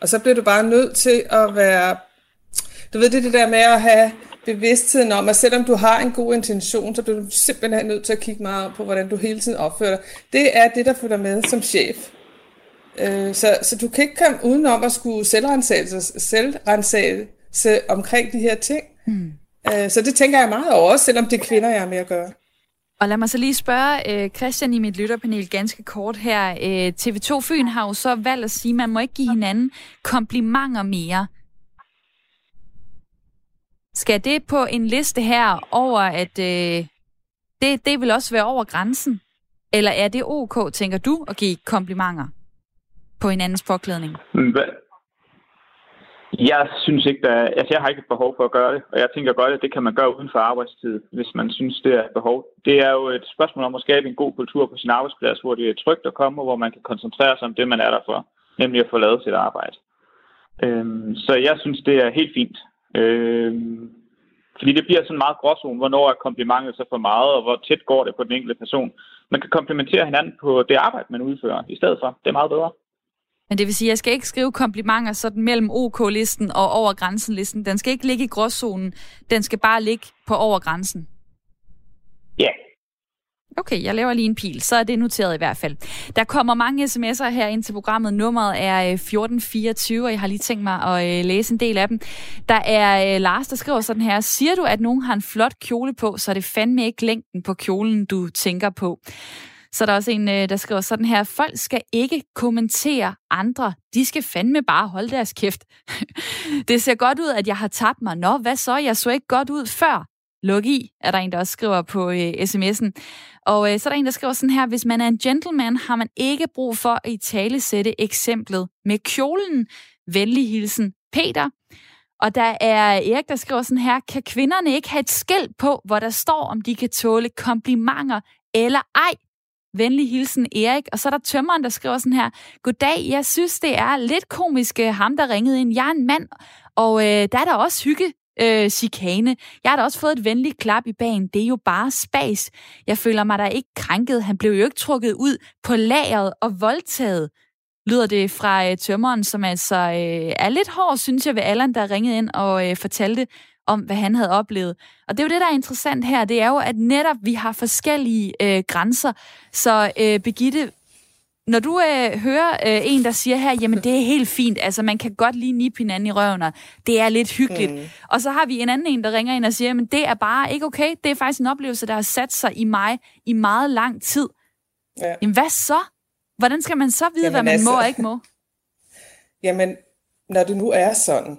Og så bliver du bare nødt til at være... Du ved, det det der med at have bevidstheden om, at selvom du har en god intention, så bliver du simpelthen nødt til at kigge meget på, hvordan du hele tiden opfører dig. Det er det, der følger med som chef. Øh, så, så du kan ikke komme udenom at skulle selvrensagelse omkring de her ting. Mm. Så det tænker jeg meget over, også selvom det er kvinder, jeg er med at gøre. Og lad mig så lige spørge øh, Christian i mit lytterpanel ganske kort her. Øh, TV2 Fyn har jo så valgt at sige, at man må ikke give hinanden komplimenter mere. Skal det på en liste her over, at øh, det, det vil også være over grænsen? Eller er det ok, tænker du, at give komplimenter på hinandens påklædning? Jeg synes ikke, der altså jeg har ikke et behov for at gøre det, og jeg tænker godt, at det kan man gøre uden for arbejdstid, hvis man synes, det er et behov. Det er jo et spørgsmål om at skabe en god kultur på sin arbejdsplads, hvor det er trygt at komme, og hvor man kan koncentrere sig om det, man er der for, nemlig at få lavet sit arbejde. Øhm, så jeg synes, det er helt fint. Øhm, fordi det bliver sådan meget gråzone, hvornår er komplimentet så for meget, og hvor tæt går det på den enkelte person. Man kan komplementere hinanden på det arbejde, man udfører, i stedet for. Det er meget bedre. Men det vil sige, at jeg skal ikke skrive komplimenter sådan mellem OK-listen og over grænsen-listen. Den skal ikke ligge i gråzonen. Den skal bare ligge på over grænsen. Ja. Yeah. Okay, jeg laver lige en pil, så er det noteret i hvert fald. Der kommer mange sms'er her ind til programmet. Nummeret er 1424, øh, og jeg har lige tænkt mig at øh, læse en del af dem. Der er øh, Lars, der skriver sådan her. Siger du, at nogen har en flot kjole på, så er det fandme ikke længden på kjolen, du tænker på. Så er der også en, øh, der skriver sådan her, folk skal ikke kommentere andre. De skal fandme bare holde deres kæft. det ser godt ud, at jeg har tabt mig. Nå, hvad så? Jeg så ikke godt ud før. Luk i, er der en, der også skriver på øh, sms'en. Og øh, så er der en, der skriver sådan her, hvis man er en gentleman, har man ikke brug for at i tale sætte eksemplet med kjolen. Venlig hilsen, Peter. Og der er Erik, der skriver sådan her, kan kvinderne ikke have et skæld på, hvor der står, om de kan tåle komplimenter eller ej? Venlig hilsen Erik. Og så er der tømmeren, der skriver sådan her. Goddag, jeg synes, det er lidt komisk, øh, ham der ringede ind. Jeg er en mand, og øh, der er der også hygge øh, chikane. Jeg har da også fået et venligt klap i bagen. Det er jo bare spas. Jeg føler mig da ikke krænket. Han blev jo ikke trukket ud på lageret og voldtaget lyder det fra øh, tømmeren, som altså øh, er lidt hård, synes jeg, ved Allan, der ringede ind og øh, fortalte om, hvad han havde oplevet. Og det er jo det, der er interessant her, det er jo, at netop vi har forskellige øh, grænser. Så øh, Begitte, når du øh, hører øh, en, der siger her, jamen det er helt fint, altså man kan godt lige nippe hinanden i røven, og det er lidt hyggeligt. Mm. Og så har vi en anden en, der ringer ind og siger, jamen det er bare ikke okay, det er faktisk en oplevelse, der har sat sig i mig i meget lang tid. Ja. Jamen hvad så? Hvordan skal man så vide, jamen, hvad man altså, må og ikke må? Jamen, når det nu er sådan,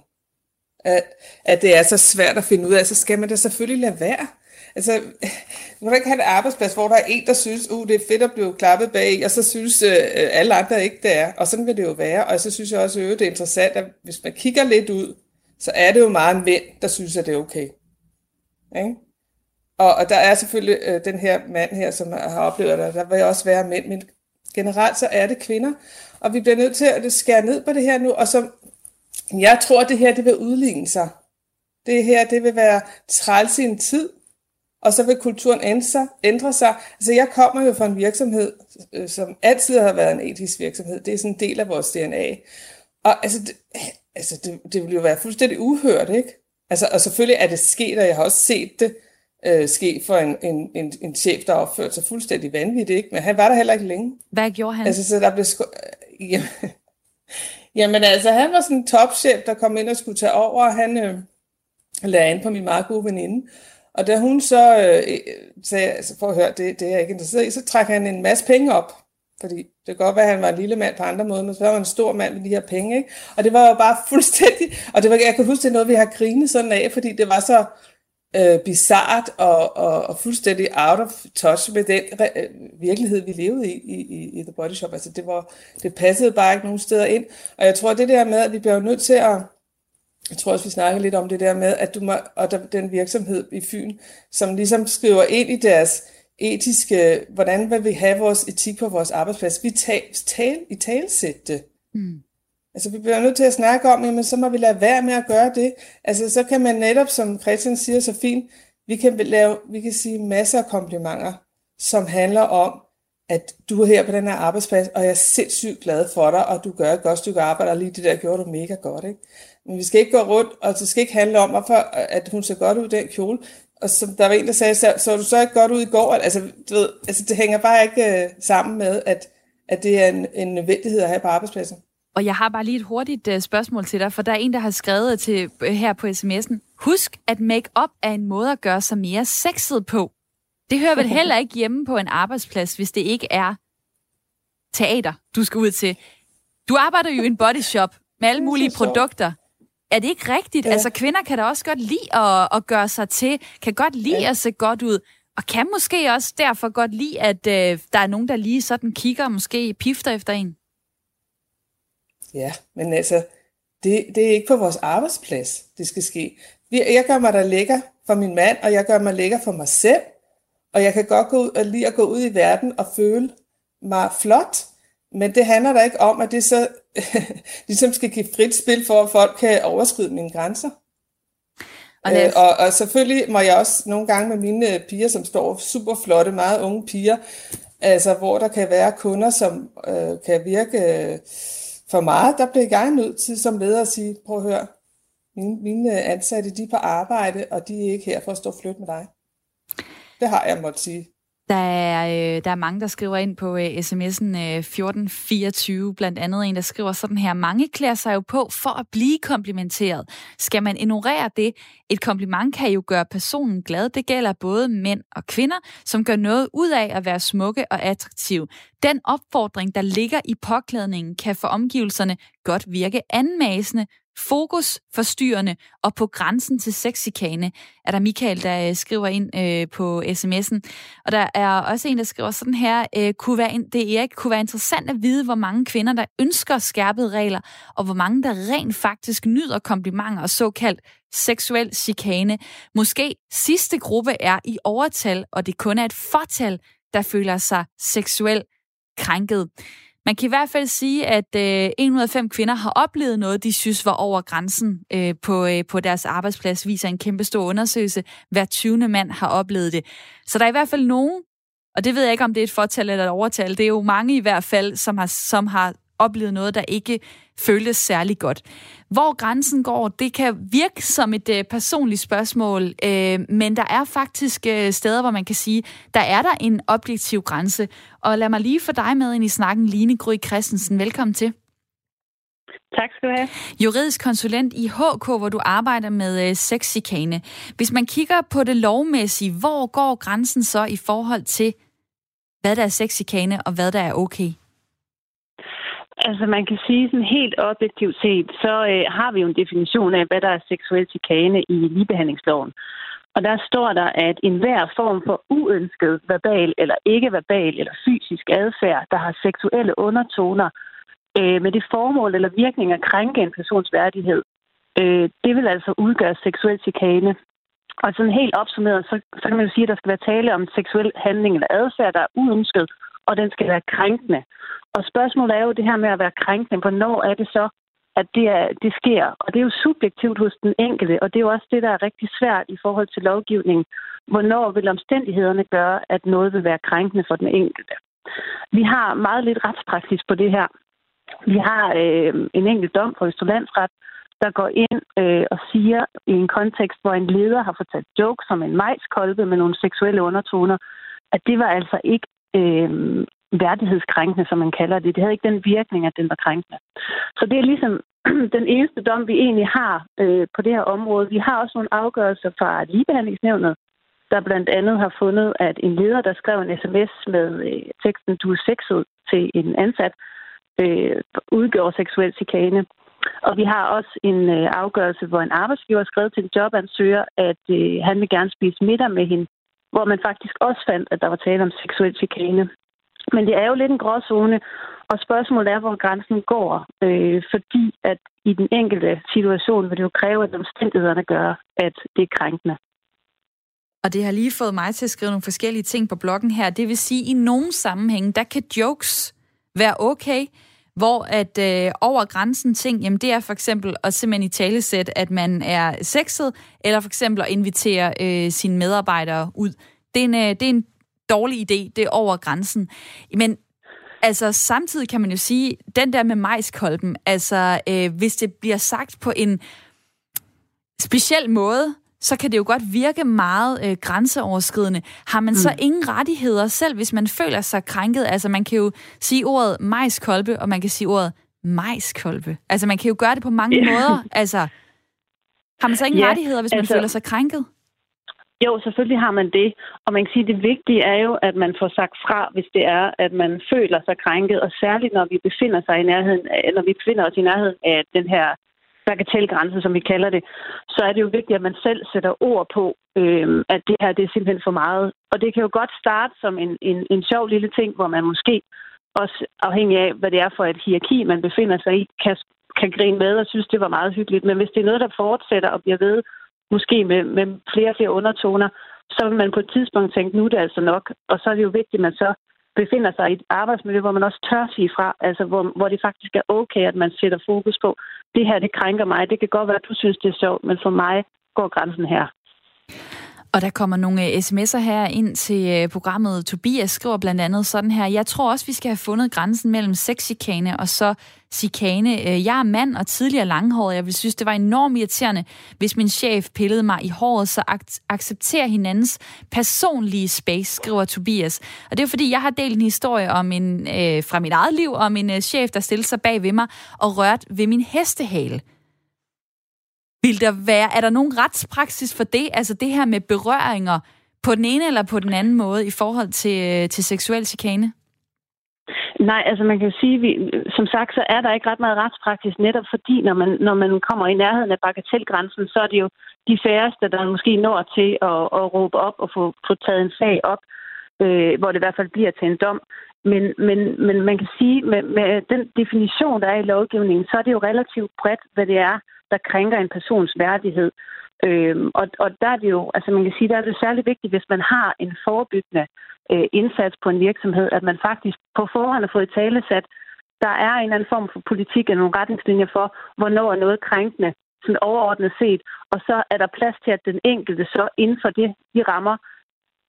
at, at det er så svært at finde ud af, så skal man da selvfølgelig lade være. Altså, man kan ikke have en arbejdsplads, hvor der er en, der synes, uh, det er fedt at blive klappet bag, og så synes uh, alle andre ikke, det er. Og sådan vil det jo være. Og så synes jeg også, at det er interessant, at hvis man kigger lidt ud, så er det jo meget mænd, der synes, at det er okay. Ikke? Og, og der er selvfølgelig uh, den her mand her, som har oplevet det, der vil også være mænd, men generelt så er det kvinder. Og vi bliver nødt til at skære ned på det her nu, og så, jeg tror, at det her det vil udligne sig. Det her det vil være træls i en tid, og så vil kulturen ændre sig. Ændre sig. Altså jeg kommer jo fra en virksomhed, øh, som altid har været en etisk virksomhed. Det er sådan en del af vores DNA. Og altså, det, altså det, det vil jo være fuldstændig uhørt, ikke? Altså, og selvfølgelig er det sket, og jeg har også set det øh, ske for en, en, en, en chef, der opførte sig fuldstændig vanvittigt, ikke? Men han var der heller ikke længe. Hvad gjorde han? Altså, så der blev sku... jamen, jamen altså, han var sådan en topchef, der kom ind og skulle tage over, og han øh, lagde an på min meget gode veninde. Og da hun så øh, øh sagde, altså for at høre, det, det er jeg ikke interesseret i, så trak han en masse penge op. Fordi det kan godt være, at han var en lille mand på andre måder, men så var han en stor mand med de her penge. Ikke? Og det var jo bare fuldstændig, og det var, jeg kan huske, det er noget, vi har grinet sådan af, fordi det var så øh, bizart og, og, og fuldstændig out of touch med den øh, virkelighed, vi levede i, i, i The Body Shop. Altså det, var, det passede bare ikke nogen steder ind. Og jeg tror, det der med, at vi bliver nødt til at jeg tror også, vi snakker lidt om det der med, at du må, og der, den virksomhed i Fyn, som ligesom skriver ind i deres etiske, hvordan vil vi have vores etik på vores arbejdsplads. Vi tal, tal, i talsætte det. Mm. Altså, vi bliver nødt til at snakke om, men så må vi lade være med at gøre det. Altså, så kan man netop, som Christian siger så fint, vi kan lave, vi kan sige masser af komplimenter, som handler om, at du er her på den her arbejdsplads, og jeg er sindssygt glad for dig, og du gør et godt stykke arbejde, og lige det der gjorde du mega godt, ikke? Men vi skal ikke gå rundt, og det skal ikke handle om, hvorfor, at hun ser godt ud i den kjole. Og som der var en, der sagde, så, så du så ikke godt ud i går? Altså, du ved, altså det hænger bare ikke uh, sammen med, at, at det er en, en nødvendighed at have på arbejdspladsen. Og jeg har bare lige et hurtigt uh, spørgsmål til dig, for der er en, der har skrevet til uh, her på sms'en. Husk, at make-up er en måde at gøre sig mere sexet på. Det hører vel heller ikke hjemme på en arbejdsplads, hvis det ikke er teater, du skal ud til. Du arbejder jo i en body shop med alle mulige produkter. Er det ikke rigtigt? Ja. Altså, kvinder kan da også godt lide at, at gøre sig til, kan godt lide ja. at se godt ud, og kan måske også derfor godt lide, at øh, der er nogen, der lige sådan kigger og måske pifter efter en. Ja, men altså, det, det er ikke på vores arbejdsplads, det skal ske. Jeg gør mig da lækker for min mand, og jeg gør mig lækker for mig selv. Og jeg kan godt gå ud og lige at gå ud i verden og føle mig flot. Men det handler da ikke om, at det så ligesom skal give frit spil for, at folk kan overskride mine grænser. Og, øh, og, og selvfølgelig må jeg også nogle gange med mine piger, som står super flotte, meget unge piger, altså hvor der kan være kunder, som øh, kan virke øh, for meget, der bliver jeg nødt til som leder at sige, prøv at høre, mine, mine ansatte, de er på arbejde, og de er ikke her for at stå og flytte med dig. Det har jeg måttet sige. Der er, øh, der er mange, der skriver ind på øh, sms'en øh, 1424, blandt andet en, der skriver sådan her, mange klæder sig jo på for at blive komplimenteret. Skal man ignorere det? Et kompliment kan jo gøre personen glad. Det gælder både mænd og kvinder, som gør noget ud af at være smukke og attraktive. Den opfordring, der ligger i påklædningen, kan for omgivelserne godt virke anmasende, fokus forstyrrende og på grænsen til sexikane, er der Michael, der øh, skriver ind øh, på sms'en. Og der er også en, der skriver sådan her, øh, kunne være, det Erik, kunne være interessant at vide, hvor mange kvinder, der ønsker skærpede regler, og hvor mange, der rent faktisk nyder komplimenter og såkaldt seksuel chikane. Måske sidste gruppe er i overtal, og det kun er et fortal, der føler sig seksuelt krænket. Man kan i hvert fald sige, at øh, en ud af fem kvinder har oplevet noget, de synes var over grænsen øh, på, øh, på deres arbejdsplads, viser en kæmpe stor undersøgelse. Hver 20. mand har oplevet det. Så der er i hvert fald nogen, og det ved jeg ikke, om det er et fortal eller et overtal, det er jo mange i hvert fald, som har, som har oplevet noget, der ikke føles særlig godt. Hvor grænsen går, det kan virke som et øh, personligt spørgsmål, øh, men der er faktisk øh, steder, hvor man kan sige, der er der en objektiv grænse. Og lad mig lige få dig med ind i snakken, Line Gry Christensen. Velkommen til. Tak skal du have. Juridisk konsulent i HK, hvor du arbejder med øh, sexikane. Hvis man kigger på det lovmæssige, hvor går grænsen så i forhold til, hvad der er sexikane og hvad der er okay? Altså man kan sige sådan helt objektivt set, så øh, har vi jo en definition af, hvad der er seksuel chikane i ligebehandlingsloven. Og der står der, at enhver form for uønsket verbal eller ikke-verbal eller fysisk adfærd, der har seksuelle undertoner, øh, med det formål eller virkning at krænke en persons værdighed, øh, det vil altså udgøre seksuel chikane. Og sådan helt opsummeret, så, så kan man jo sige, at der skal være tale om seksuel handling eller adfærd, der er uønsket, og den skal være krænkende. Og spørgsmålet er jo det her med at være krænkende. Hvornår er det så, at det, er, det sker? Og det er jo subjektivt hos den enkelte, og det er jo også det, der er rigtig svært i forhold til lovgivningen. Hvornår vil omstændighederne gøre, at noget vil være krænkende for den enkelte? Vi har meget lidt retspraksis på det her. Vi har øh, en enkelt dom fra Østerlandsret, der går ind øh, og siger i en kontekst, hvor en leder har fortalt jokes som en majskolbe med nogle seksuelle undertoner, at det var altså ikke øh, værdighedskrænkende, som man kalder det. Det havde ikke den virkning, at den var krænkende. Så det er ligesom den eneste dom, vi egentlig har øh, på det her område. Vi har også nogle afgørelser fra ligebehandlingsnævnet, der blandt andet har fundet, at en leder, der skrev en sms med øh, teksten, du er sexet til en ansat, øh, udgjorde seksuel chikane. Og vi har også en øh, afgørelse, hvor en arbejdsgiver har skrevet til en jobansøger, at øh, han vil gerne spise middag med hende, hvor man faktisk også fandt, at der var tale om seksuel chikane. Men det er jo lidt en gråzone, og spørgsmålet er, hvor grænsen går, øh, fordi at i den enkelte situation vil det jo kræve, at omstændighederne gør, at det er krænkende. Og det har lige fået mig til at skrive nogle forskellige ting på bloggen her. Det vil sige, at i nogle sammenhænge, der kan jokes være okay, hvor at øh, over grænsen ting, jamen det er for eksempel at simpelthen i talesæt, at man er sexet, eller for eksempel at invitere øh, sine medarbejdere ud. Det er, en, øh, det er en dårlig idé, det er over grænsen. Men altså samtidig kan man jo sige, den der med majskolben, altså øh, hvis det bliver sagt på en speciel måde, så kan det jo godt virke meget øh, grænseoverskridende. Har man mm. så ingen rettigheder selv, hvis man føler sig krænket? Altså man kan jo sige ordet majskolbe, og man kan sige ordet majskolbe. Altså man kan jo gøre det på mange yeah. måder. Altså, har man så ingen yeah, rettigheder, hvis man altså, føler sig krænket? Jo, selvfølgelig har man det. Og man kan sige, at det vigtige er jo, at man får sagt fra, hvis det er, at man føler sig krænket. Og særligt, når vi befinder sig i nærheden, når vi befinder os i nærheden af den her bagatellgrænse, som vi kalder det, så er det jo vigtigt, at man selv sætter ord på, øh, at det her det er simpelthen for meget. Og det kan jo godt starte som en, en, en sjov lille ting, hvor man måske også afhængig af, hvad det er for et hierarki, man befinder sig i, kan, kan grine med og synes, det var meget hyggeligt. Men hvis det er noget, der fortsætter og bliver ved, måske med, med flere og flere undertoner, så vil man på et tidspunkt tænke, nu er det altså nok. Og så er det jo vigtigt, at man så befinder sig i et arbejdsmiljø, hvor man også tør sige fra, altså hvor, hvor det faktisk er okay, at man sætter fokus på, det her, det krænker mig. Det kan godt være, at du synes, det er sjovt, men for mig går grænsen her. Og der kommer nogle øh, sms'er her ind til øh, programmet. Tobias skriver blandt andet sådan her. Jeg tror også, vi skal have fundet grænsen mellem sexchikane og så chikane. Øh, jeg er mand og tidligere langhåret. Jeg vil synes, det var enormt irriterende, hvis min chef pillede mig i håret, så ac- accepterer hinandens personlige space, skriver Tobias. Og det er fordi, jeg har delt en historie om en, øh, fra mit eget liv om en øh, chef, der stillede sig bag ved mig og rørte ved min hestehale. Vil der være, er der nogen retspraksis for det? Altså det her med berøringer på den ene eller på den anden måde i forhold til, øh, til seksuel chikane? Nej, altså man kan sige, vi, som sagt, så er der ikke ret meget retspraksis, netop fordi, når man, når man kommer i nærheden af bagatelgrænsen, så er det jo de færreste, der måske når til at, at råbe op og få, få taget en sag op, øh, hvor det i hvert fald bliver til en dom. Men, men, men man kan sige, med, med den definition, der er i lovgivningen, så er det jo relativt bredt, hvad det er, der krænker en persons værdighed. Øhm, og, og der er det jo, altså man kan sige, der er det særlig vigtigt, hvis man har en forebyggende øh, indsats på en virksomhed, at man faktisk på forhånd har fået i tale sat, der er en eller anden form for politik eller nogle retningslinjer for, hvornår er noget krænkende, sådan overordnet set, og så er der plads til, at den enkelte så inden for det, de rammer,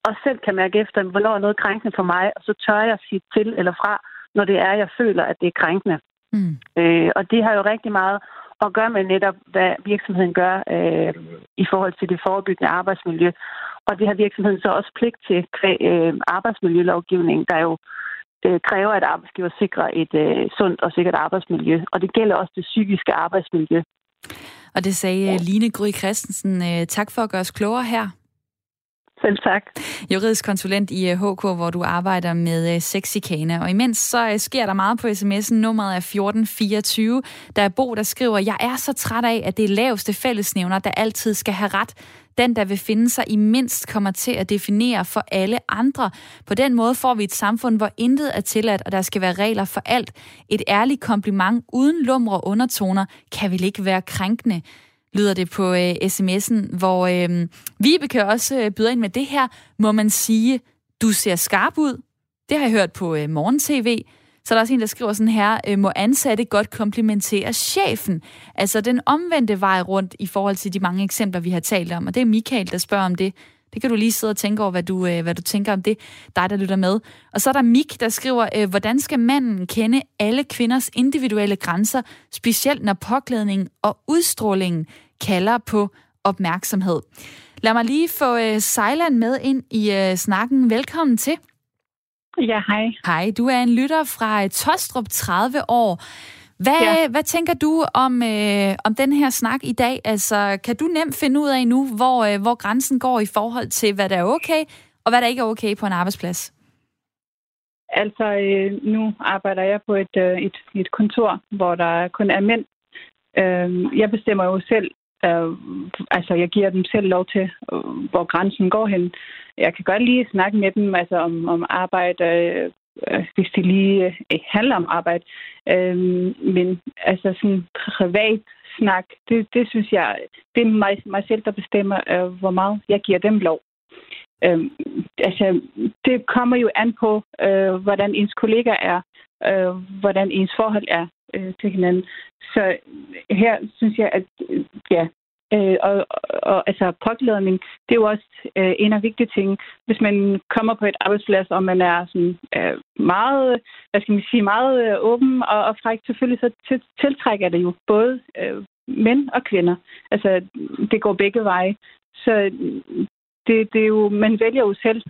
og selv kan mærke efter, hvornår er noget krænkende for mig, og så tør jeg sige til eller fra, når det er, jeg føler, at det er krænkende. Mm. Øh, og det har jo rigtig meget at gøre med netop, hvad virksomheden gør øh, i forhold til det forebyggende arbejdsmiljø. Og det har virksomheden så også pligt til øh, arbejdsmiljølovgivning, der jo øh, kræver, at arbejdsgiver sikrer et øh, sundt og sikkert arbejdsmiljø. Og det gælder også det psykiske arbejdsmiljø. Og det sagde ja. Line Gry Christensen. Øh, tak for at gøre os klogere her. Selv tak. Juridisk konsulent i øh, HK, hvor du arbejder med øh, sexikane. Og imens så øh, sker der meget på sms'en. Nummeret er 1424. Der er Bo, der skriver, jeg er så træt af, at det er laveste fællesnævner, der altid skal have ret. Den, der vil finde sig i mindst, kommer til at definere for alle andre. På den måde får vi et samfund, hvor intet er tilladt, og der skal være regler for alt. Et ærligt kompliment uden lumre undertoner kan vel ikke være krænkende lyder det på øh, sms'en, hvor øh, Vibeke også øh, byder ind med det her. Må man sige, du ser skarp ud? Det har jeg hørt på øh, morgen-tv. Så der er også en, der skriver sådan her, øh, må ansatte godt komplimentere chefen? Altså den omvendte vej rundt i forhold til de mange eksempler, vi har talt om. Og det er Michael, der spørger om det. Det kan du lige sidde og tænke over, hvad du, øh, hvad du tænker om det, dig der lytter med. Og så er der Mik, der skriver, øh, hvordan skal manden kende alle kvinders individuelle grænser, specielt når påklædningen og udstrålingen kalder på opmærksomhed. Lad mig lige få øh, Sejland med ind i øh, snakken. Velkommen til. Ja, hej. Hej, du er en lytter fra øh, Tostrup, 30 år. Hvad, ja. hvad tænker du om, øh, om den her snak i dag? Altså, kan du nemt finde ud af nu, hvor, øh, hvor grænsen går i forhold til, hvad der er okay, og hvad der ikke er okay på en arbejdsplads? Altså, øh, nu arbejder jeg på et, øh, et, et kontor, hvor der kun er mænd. Øh, jeg bestemmer jo selv, øh, altså jeg giver dem selv lov til, øh, hvor grænsen går hen. Jeg kan godt lige snakke med dem altså om, om arbejde, øh, Øh, hvis det lige øh, handler om arbejde. Øh, men altså sådan privat snak, det, det synes jeg, det er mig, mig selv, der bestemmer, øh, hvor meget jeg giver dem lov. Øh, altså, det kommer jo an på, øh, hvordan ens kollega er, øh, hvordan ens forhold er øh, til hinanden. Så her synes jeg, at ja, Øh, og, og altså påklædning, det er jo også øh, en af vigtige ting. Hvis man kommer på et arbejdsplads, og man er sådan, øh, meget, hvad skal man sige, meget øh, åben og, og fræk, selvfølgelig så til, tiltrækker det jo både øh, mænd og kvinder. Altså, det går begge veje. Så det, det er jo, man vælger jo selv,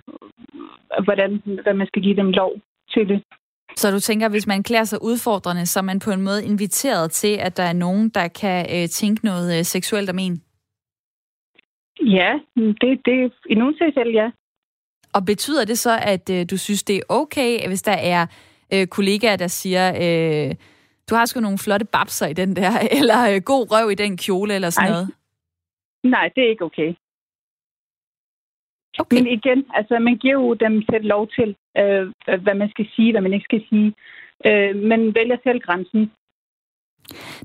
hvordan, hvad man skal give dem lov til det. Så du tænker, hvis man klæder sig udfordrende, så er man på en måde inviteret til, at der er nogen, der kan øh, tænke noget øh, seksuelt om en? Ja, det, det i nogle tilfælde, ja. Og betyder det så, at øh, du synes, det er okay, hvis der er øh, kollegaer, der siger, øh, du har sgu nogle flotte babser i den der, eller øh, god røv i den kjole, eller sådan Ej. noget? Nej, det er ikke okay. Okay. Men igen, altså man giver jo dem selv lov til, øh, hvad man skal sige, hvad man ikke skal sige. Øh, man vælger selv grænsen.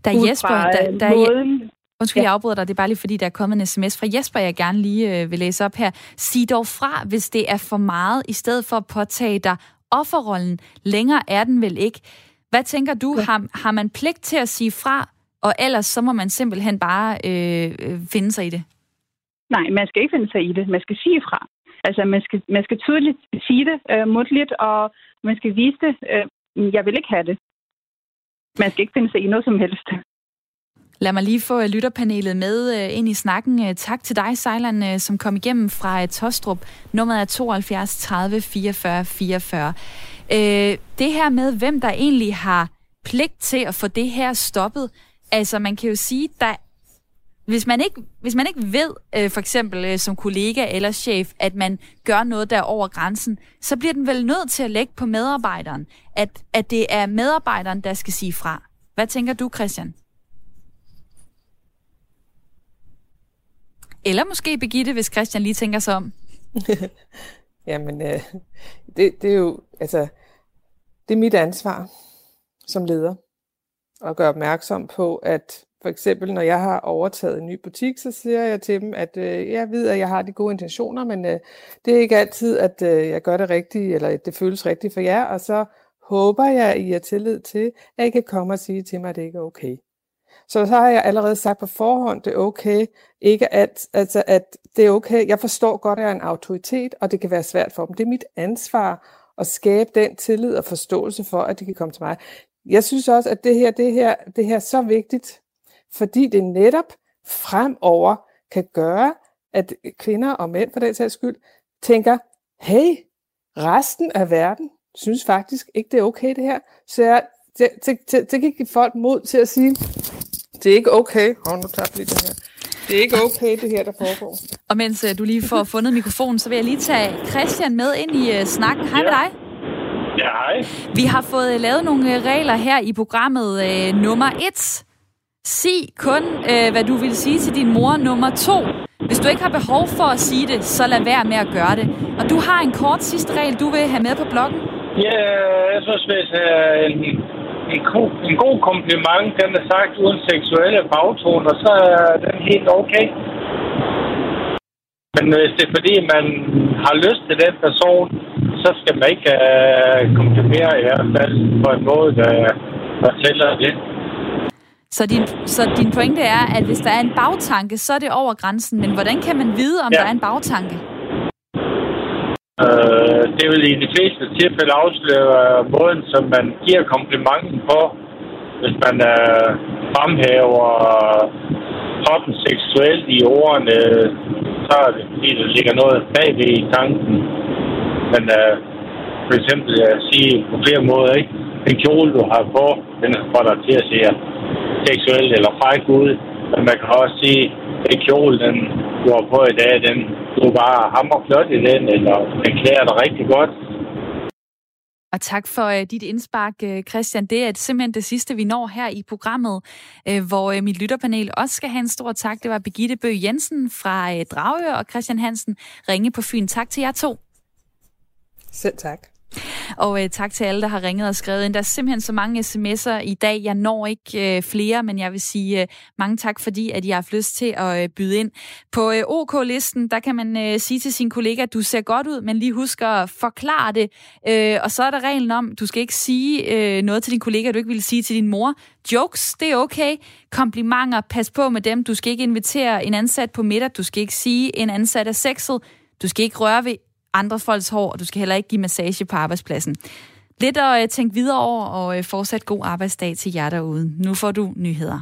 Der er Jesper, der, der er, Undskyld, Ja. jeg afbryder dig. Det er bare lige fordi, der er kommet en sms fra Jesper, jeg gerne lige øh, vil læse op her. Sig dog fra, hvis det er for meget, i stedet for at påtage dig offerrollen. Længere er den vel ikke. Hvad tænker du? Ja. Har, har man pligt til at sige fra, og ellers så må man simpelthen bare øh, øh, finde sig i det? Nej, man skal ikke finde sig i det. Man skal sige fra. Altså, man skal, man skal tydeligt sige det øh, mundtligt, og man skal vise det. Øh, jeg vil ikke have det. Man skal ikke finde sig i noget som helst. Lad mig lige få øh, lytterpanelet med øh, ind i snakken. Øh, tak til dig, Sejland, som kom igennem fra Tostrup. Nummeret er 72 30 44 44. Det her med, hvem der egentlig har pligt til at få det her stoppet. Altså, man kan jo sige, der hvis man ikke, hvis man ikke ved, øh, for eksempel øh, som kollega eller chef, at man gør noget der over grænsen, så bliver den vel nødt til at lægge på medarbejderen, at, at det er medarbejderen, der skal sige fra. Hvad tænker du, Christian? Eller måske Begitte, hvis Christian lige tænker sig om. Jamen, øh, det, det er jo, altså, det er mit ansvar som leder at gøre opmærksom på, at for eksempel, når jeg har overtaget en ny butik, så siger jeg til dem, at øh, jeg ved, at jeg har de gode intentioner, men øh, det er ikke altid, at øh, jeg gør det rigtigt, eller at det føles rigtigt for jer, og så håber jeg, at I har tillid til, at I kan komme og sige til mig, at det ikke er okay. Så så har jeg allerede sagt på forhånd, det er okay, ikke at, altså at det er okay. Jeg forstår godt, at jeg er en autoritet, og det kan være svært for dem. Det er mit ansvar at skabe den tillid og forståelse for, at de kan komme til mig. Jeg synes også, at det her, det her, det her er så vigtigt, fordi det netop fremover kan gøre, at kvinder og mænd for den sags skyld tænker, hey, resten af verden synes faktisk ikke, det er okay det her. Så jeg, det, det, det, det kan give folk mod til at sige, det er ikke okay. Hov, nu tager lige det her. Det er ikke okay, det her, der foregår. Og mens uh, du lige får fundet mikrofonen, så vil jeg lige tage Christian med ind i uh, snakken. Hej ja. med dig. Ja, hej. Vi har fået uh, lavet nogle uh, regler her i programmet uh, nummer et. Sig kun, øh, hvad du vil sige til din mor nummer to. Hvis du ikke har behov for at sige det, så lad være med at gøre det. Og du har en kort sidste regel, du vil have med på bloggen. Ja, jeg synes, hvis uh, en, en, en god kompliment, den er sagt uden seksuelle bagtoner, så er den helt okay. Men hvis det er fordi, man har lyst til den person, så skal man ikke uh, komprimere i hvert fald på en måde, der, der tæller det. Så din, så din pointe er, at hvis der er en bagtanke, så er det over grænsen. Men hvordan kan man vide, om ja. der er en bagtanke? Øh, det vil i de fleste tilfælde afsløre måden, som man giver komplimenten på. Hvis man øh, fremhæver kroppen seksuelt i ordene, så er det fordi, der ligger noget bagved i tanken. Men øh, for eksempel at sige på flere måder, ikke? Den kjole, du har på, den får dig til at se seksuel eller fræk ud. Men man kan også sige, at kjole, den du har på i dag, den du bare hammer flot i den, eller den klæder dig rigtig godt. Og tak for uh, dit indspark, uh, Christian. Det er simpelthen det sidste, vi når her i programmet, uh, hvor uh, mit lytterpanel også skal have en stor tak. Det var Begitte Bø Jensen fra uh, Dragør og Christian Hansen Ringe på Fyn. Tak til jer to. Selv tak. Og øh, tak til alle, der har ringet og skrevet ind. Der er simpelthen så mange sms'er i dag. Jeg når ikke øh, flere, men jeg vil sige øh, mange tak, fordi at I har haft lyst til at øh, byde ind. På øh, OK-listen, der kan man øh, sige til sin kollega, at du ser godt ud, men lige husk at forklare det. Øh, og så er der reglen om, du skal ikke sige øh, noget til din kollega, du ikke vil sige til din mor. Jokes, det er okay. Komplimenter, pas på med dem. Du skal ikke invitere en ansat på middag. Du skal ikke sige, en ansat er sexet. Du skal ikke røre ved andre folks hår, og du skal heller ikke give massage på arbejdspladsen. Lidt at øh, tænke videre over, og øh, fortsat god arbejdsdag til jer derude. Nu får du nyheder.